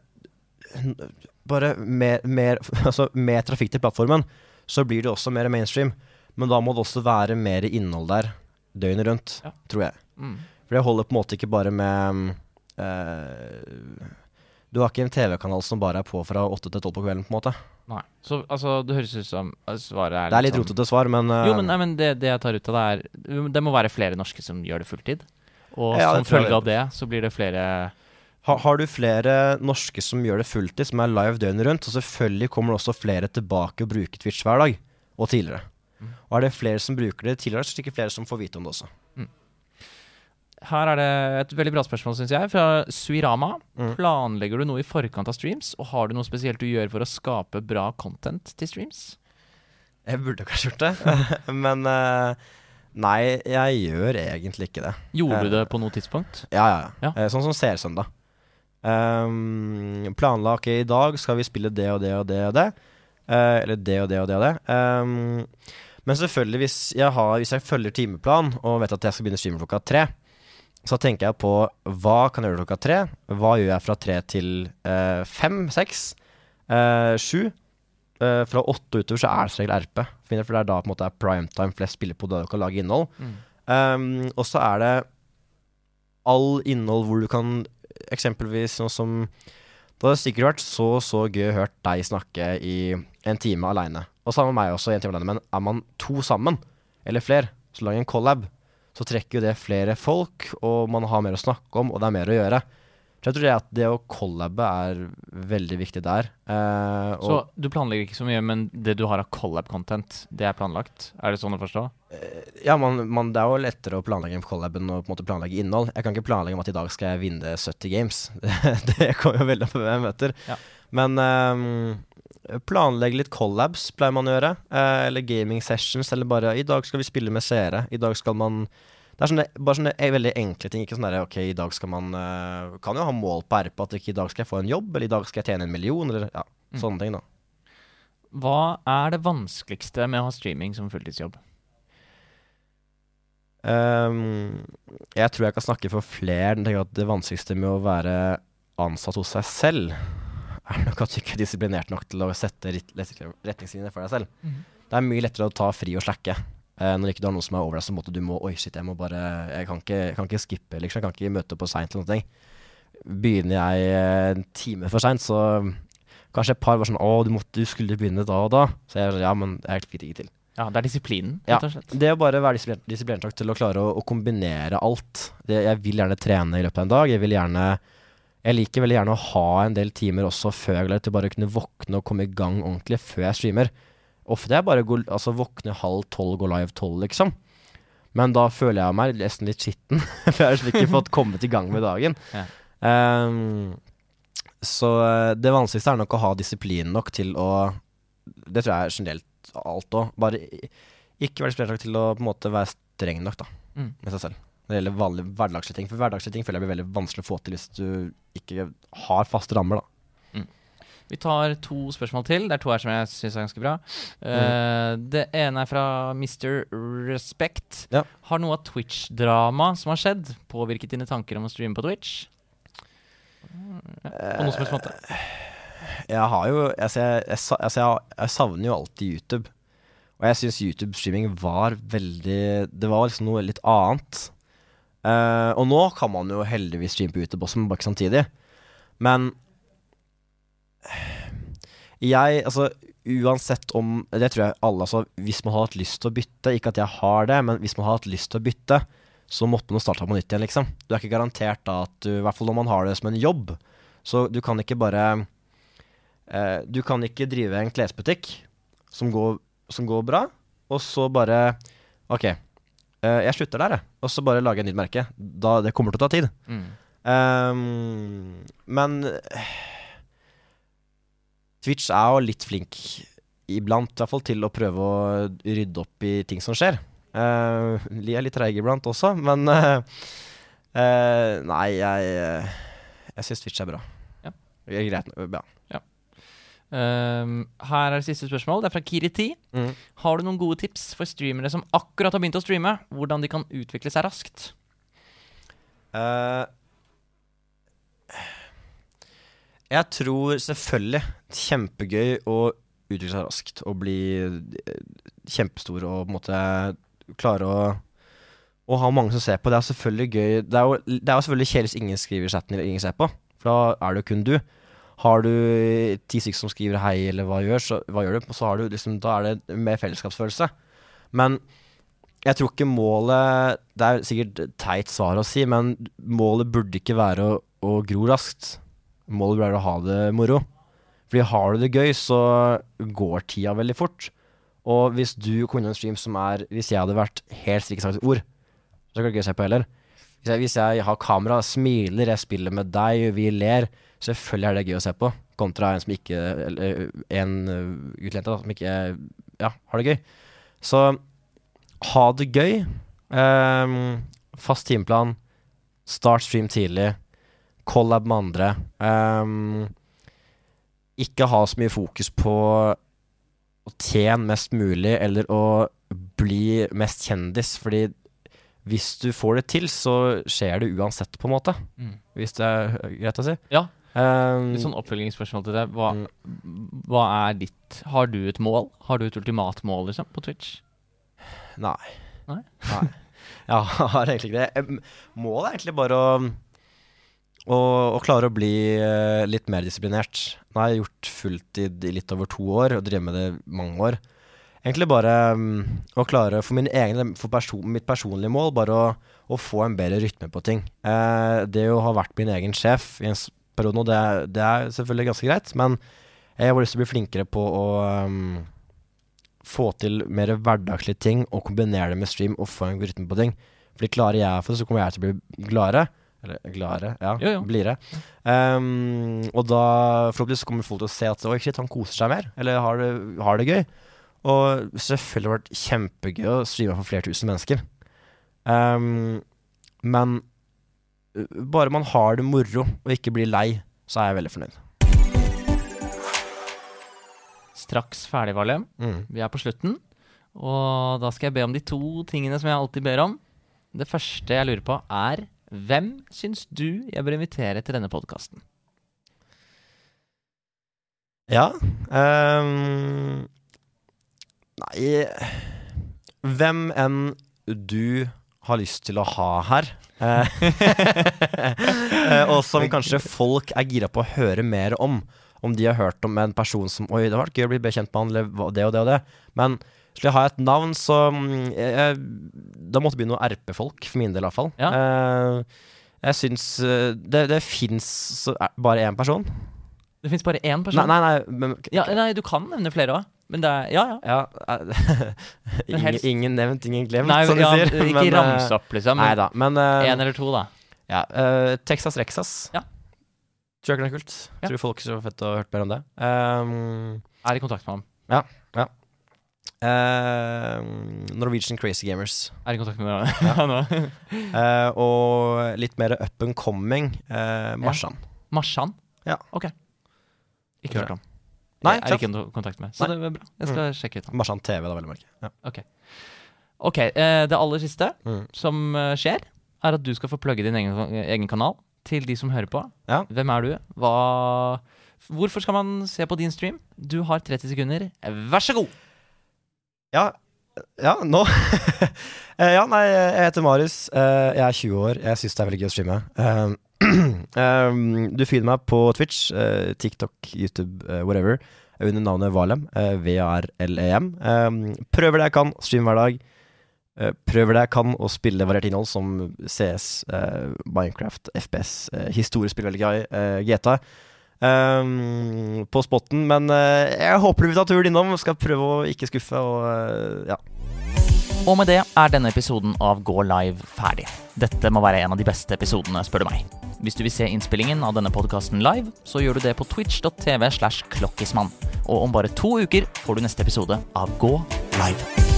Bare mer, mer, <laughs> altså, mer trafikk til plattformen, så blir det også mer mainstream. Men da må det også være mer innhold der døgnet rundt, Ja. tror jeg. Mm. For det holder på en måte ikke bare med eh, Du har ikke en TV-kanal som bare er på fra åtte til tolv på kvelden, på en måte. Nei. Så altså, det høres ut som uh, svaret er Det er litt sånn- rotete svar, men, uh, Jo, men, nei, men det, det jeg tar ut av det, er Det må være flere norske som gjør det fulltid. Og Ja, som følge av det, så blir det flere ha, har du flere norske som gjør det fulltid, som er live døgnet rundt, og selvfølgelig kommer det også flere tilbake og bruker Twitch hver dag, og tidligere. Mm. Og er det flere som bruker det tidligere, så er det ikke flere som får vite om det også. Her er det et veldig bra spørsmål, syns jeg, fra Suirama. Mm. Planlegger du noe i forkant av streams, og har du noe spesielt du gjør for å skape bra content til streams? Jeg burde kanskje gjort det, <laughs> men uh, nei, jeg gjør egentlig ikke det. Gjorde du Eh, det på noe tidspunkt? Ja, ja. Ja. ja. Eh, Sånn som Seersøndag. Um, planla ok, i dag skal vi spille det og det og det og det. Uh, eller det og det og det og det. Um, men selvfølgelig, hvis jeg, har, hvis jeg følger timeplan og vet at jeg skal begynne streamen klokka tre, så tenker jeg på hva kan jeg gjøre klokka tre? Hva gjør jeg fra tre til eh, fem, seks, eh, sju? Eh, fra åtte utover så er det som regel RP. For det er da på en måte er primetime flest spiller på da du kan lage innhold. Mm. Um, og så er det all innhold hvor du kan Eksempelvis sånn som Det hadde sikkert vært så så gøy å hørt deg snakke i en time aleine. Og sammen med meg også i en time alene. Men er man to sammen, eller flere, så lager en collab, så trekker jo det flere folk, og man har mer å snakke om, og det er mer å gjøre. Så jeg tror det at det å collabe er veldig viktig der. Eh, Så du planlegger ikke så mye, men det du har av collab-content, det er planlagt? Er det sånn å forstå? Ja, man, man, det er jo lettere å planlegge en collab enn å på en måte planlegge innhold. Jeg kan ikke planlegge om at i dag skal jeg vinne 70 games. <laughs> Det, kommer jo veldig an på hvem jeg møter. Ja. Men ehm, planlegge litt collabs pleier man å gjøre. Eh, eller gaming sessions, eller bare I dag skal vi spille med seere. I dag skal man Det er sånne, bare sånne e- veldig enkle ting. Ikke sånn derre OK, i dag skal man eh, Kan jo ha mål på RP at ikke i dag skal jeg få en jobb, eller i dag skal jeg tjene en million, eller ja, Mm. sånne ting, da. Hva er det vanskeligste med å ha streaming som fulltidsjobb? Um, jeg tror jeg kan snakke for flere. Den tenker at Det vanskeligste med å være ansatt hos seg selv, er nok at du ikke er disiplinert nok til å sette retningslinjer for deg selv. Mm. Det er mye lettere å ta fri og slakke. Uh, når ikke du har noe som er over deg, så måtte du må Oi, shit, jeg må bare Jeg kan ikke, jeg kan ikke skippe, liksom. Jeg kan ikke møte på seint eller noe. Begynner jeg eh, en time for seint, så kanskje et par var sånn Å, du, måtte, du skulle begynne da og da. Så jeg sånn Ja, men jeg fikk det ikke til. Ja, det er disiplinen, rett og slett. Det å bare være disiplinert nok til å klare å, å kombinere alt. Det, jeg vil gjerne trene i løpet av en dag. Jeg vil gjerne Jeg liker veldig gjerne å ha en del timer også før jeg til bare å kunne våkne og komme i gang ordentlig før jeg streamer. Ofte er jeg bare går, altså, våkner halv tolv, går live tolv, liksom. Men da føler jeg meg nesten litt skitten, <laughs> for jeg har liksom ikke fått kommet i gang med dagen. <laughs> Ja. Um, så eh, det vanskeligste er nok å ha disiplin nok til å Det tror jeg er generelt alt òg. Bare ikke være disiplinert nok til å på en måte være streng nok da, Mm. med seg selv. Når det gjelder vanlige hverdagslige ting. For hverdagslige ting føler jeg blir veldig vanskelig å få til hvis du ikke har faste rammer, da. Vi tar to spørsmål til. Det er to her som jeg syns er ganske bra. Eh, det ene er fra Mr. Respect. Ja. Har noe av Twitch-drama som har skjedd, påvirket dine tanker om å streame på Twitch? Ja, på noe som helst måte. Jeg har jo Altså, jeg, jeg, altså, jeg, jeg savner jo alltid YouTube. Og jeg syns YouTube-streaming var veldig Det var liksom noe litt annet. Eh, og nå kan man jo heldigvis streame på YouTube også, men bare ikke samtidig. Men jeg Altså, uansett om Det tror jeg alle Altså, hvis man har hatt lyst til å bytte Ikke at jeg har det, men hvis man har hatt lyst til å bytte, så måtte man starte på nytt igjen, liksom. Du er ikke garantert da at du I hvert fall når man har det som en jobb. Så du kan ikke bare eh, Du kan ikke drive en klesbutikk som går, som går bra, og så bare OK, eh, jeg slutter der, jeg. Og så bare lager jeg nytt merke. Da, det kommer til å ta tid. Mm. Um, men uh, Twitch er jo litt flink iblant, i hvert fall til å prøve å rydde opp i ting som skjer. Uh, de er litt treige iblant også, men uh, eh, Nei, jeg, uh, jeg syns Twitch er bra. Ja. Greit. Ja. Um, her er det siste spørsmål. Det er fra Kiriti. Mm. Har du noen gode tips for streamere som akkurat har begynt å streame? Hvordan de kan utvikle seg raskt? Uh, jeg tror selvfølgelig kjempegøy å utvikle seg raskt og bli eh, kjempestor og på en måte klare å å ha mange som ser på. Det er selvfølgelig gøy. Det er jo, det er jo selvfølgelig kjedelig hvis ingen skriver i chatten eller ingen ser på, for da er det jo kun du. Har du ti stykker som skriver hei eller hva gjør, så, hva gjør du? Så du liksom, da er det mer fellesskapsfølelse. Men jeg tror ikke målet Det er sikkert teit svar å si, men målet burde ikke være å, å gro raskt. Målet burde være å ha det moro. Fordi har du det gøy, så går tida veldig fort. Og hvis du i en stream som er Hvis jeg hadde vært helt stille sagt ord, så kan det ikke se på heller. Hvis jeg, hvis jeg har kamera, smiler, jeg spiller med deg, vi ler, selvfølgelig er det gøy å se på. Kontra en som ikke Eller en utlendt som ikke ja, har det gøy. Så ha det gøy. Um, fast timeplan. Start stream tidlig. Collab med andre. Um, ikke ha så mye fokus på å tjene mest mulig eller å bli mest kjendis, fordi hvis du får det til, så skjer det uansett, på en måte. Mm. Hvis det er greit å si. Ja. Ehm, Litt sånn oppfølgingsspørsmål til deg. Hva, Mm. hva er ditt Har du et mål? Har du et ultimat mål, liksom, på Twitch? Nei. Nei? Nei. Jeg har egentlig ikke det. Målet er egentlig bare å, å klare å bli uh, litt mer disiplinert. Nå har jeg gjort fulltid i litt over to år og drevet med det mange år. Egentlig bare um, å klare, for, min egen, for person, mitt personlige mål, bare å, å få en bedre rytme på ting. Uh, det å ha vært min egen sjef i en s- og det, er- det er selvfølgelig ganske greit, men jeg har lyst til å bli flinkere på å um, få til mer hverdagslige ting og kombinere det med stream og få en rytme på ting. Fordi klarer jeg for det, så kommer jeg til å bli gladere. Eller gladere, ja. Jo, jo. Blidere. Um, og da forhåpentligvis kommer folk til å se at oi, shit, han koser seg mer. Eller har det, har det gøy. Og selvfølgelig har det vært kjempegøy å streame for flere tusen mennesker. Um, men bare man har det moro og ikke blir lei, så er jeg veldig fornøyd. Straks ferdig, Valem. Mm. Vi er på slutten. Og da skal jeg be om de to tingene som jeg alltid ber om. Det første jeg lurer på, er hvem syns du jeg bør invitere til denne podkasten? Ja um, Nei Hvem enn du har lyst til å ha her, eh, <laughs> eh, og som kanskje folk er gira på å høre mer om. Om de har hørt om en person som Oi, det har vært gøy å bli bekjent med han, eller det og det og det. Men Skulle jeg ha et navn, så mm, jeg, Da måtte det bli noe RP-folk, for min del iallfall. Ja. Uh, jeg syns Det, det fins bare én person. Det fins bare én Nei, person. nei, nei men, Ja, nei, du kan nevne flere òg. Men det er Ja, ja. Ja, eh, <laughs> ingen, helst- ingen nevnt, ingen glemt, Nei, som de ja, sier. ikke <laughs> men, eh, ramse opp, liksom. Nei da, men eh, én eller to, da. ja, uh, Texas Rexas. Ja. Tror jeg ikke det er kult. Ja. Tror folk er så fett å ha hørt mer om det. Um, Er i kontakt med ham. eh, Norwegian Crazy Gamers. Er i kontakt med ham <laughs> nå. uh, og litt mer up and coming uh, Marsan. Marshan? Ja. Ok. Ikke hørt om. Nei, jeg er ikke noe kontakt med. Så Nei. det er bra. Jeg skal sjekke ut ham. Marsan TV, da, vel å merke. Ja. Ok, eh, det aller siste Mm. som uh, skjer, er at du skal få plugge din egen, egen kanal til de som hører på. Ja. Hvem er du? Hva Hvorfor skal man se på din stream? Du har 30 sekunder. Vær så god! Ja, ja nå <laughs> Eh, Ja, nei, jeg heter Marius. Jeg er 20 år. Jeg syns det er veldig gøy å streame. Um, <clears throat> du finner meg på Twitch, eh, TikTok, YouTube, eh, whatever, under navnet Valem. eh, V-A-R-L-E-M. Um, prøver det jeg kan, stream hver dag. Prøver det jeg kan å spille variert innhold som CS, Minecraft, FPS, historiespill veldig gøy, GTA. Um, på spotten, men jeg håper du vil ta turen innom. Skal prøve å ikke skuffe og ja. Og med det er denne episoden av Gå live ferdig. Dette må være en av de beste episodene, spør du meg. Hvis du vil se innspillingen av denne podkasten live, så gjør du det på twitch.tv slash klokkismann. Og om bare to uker får du neste episode av Gå live.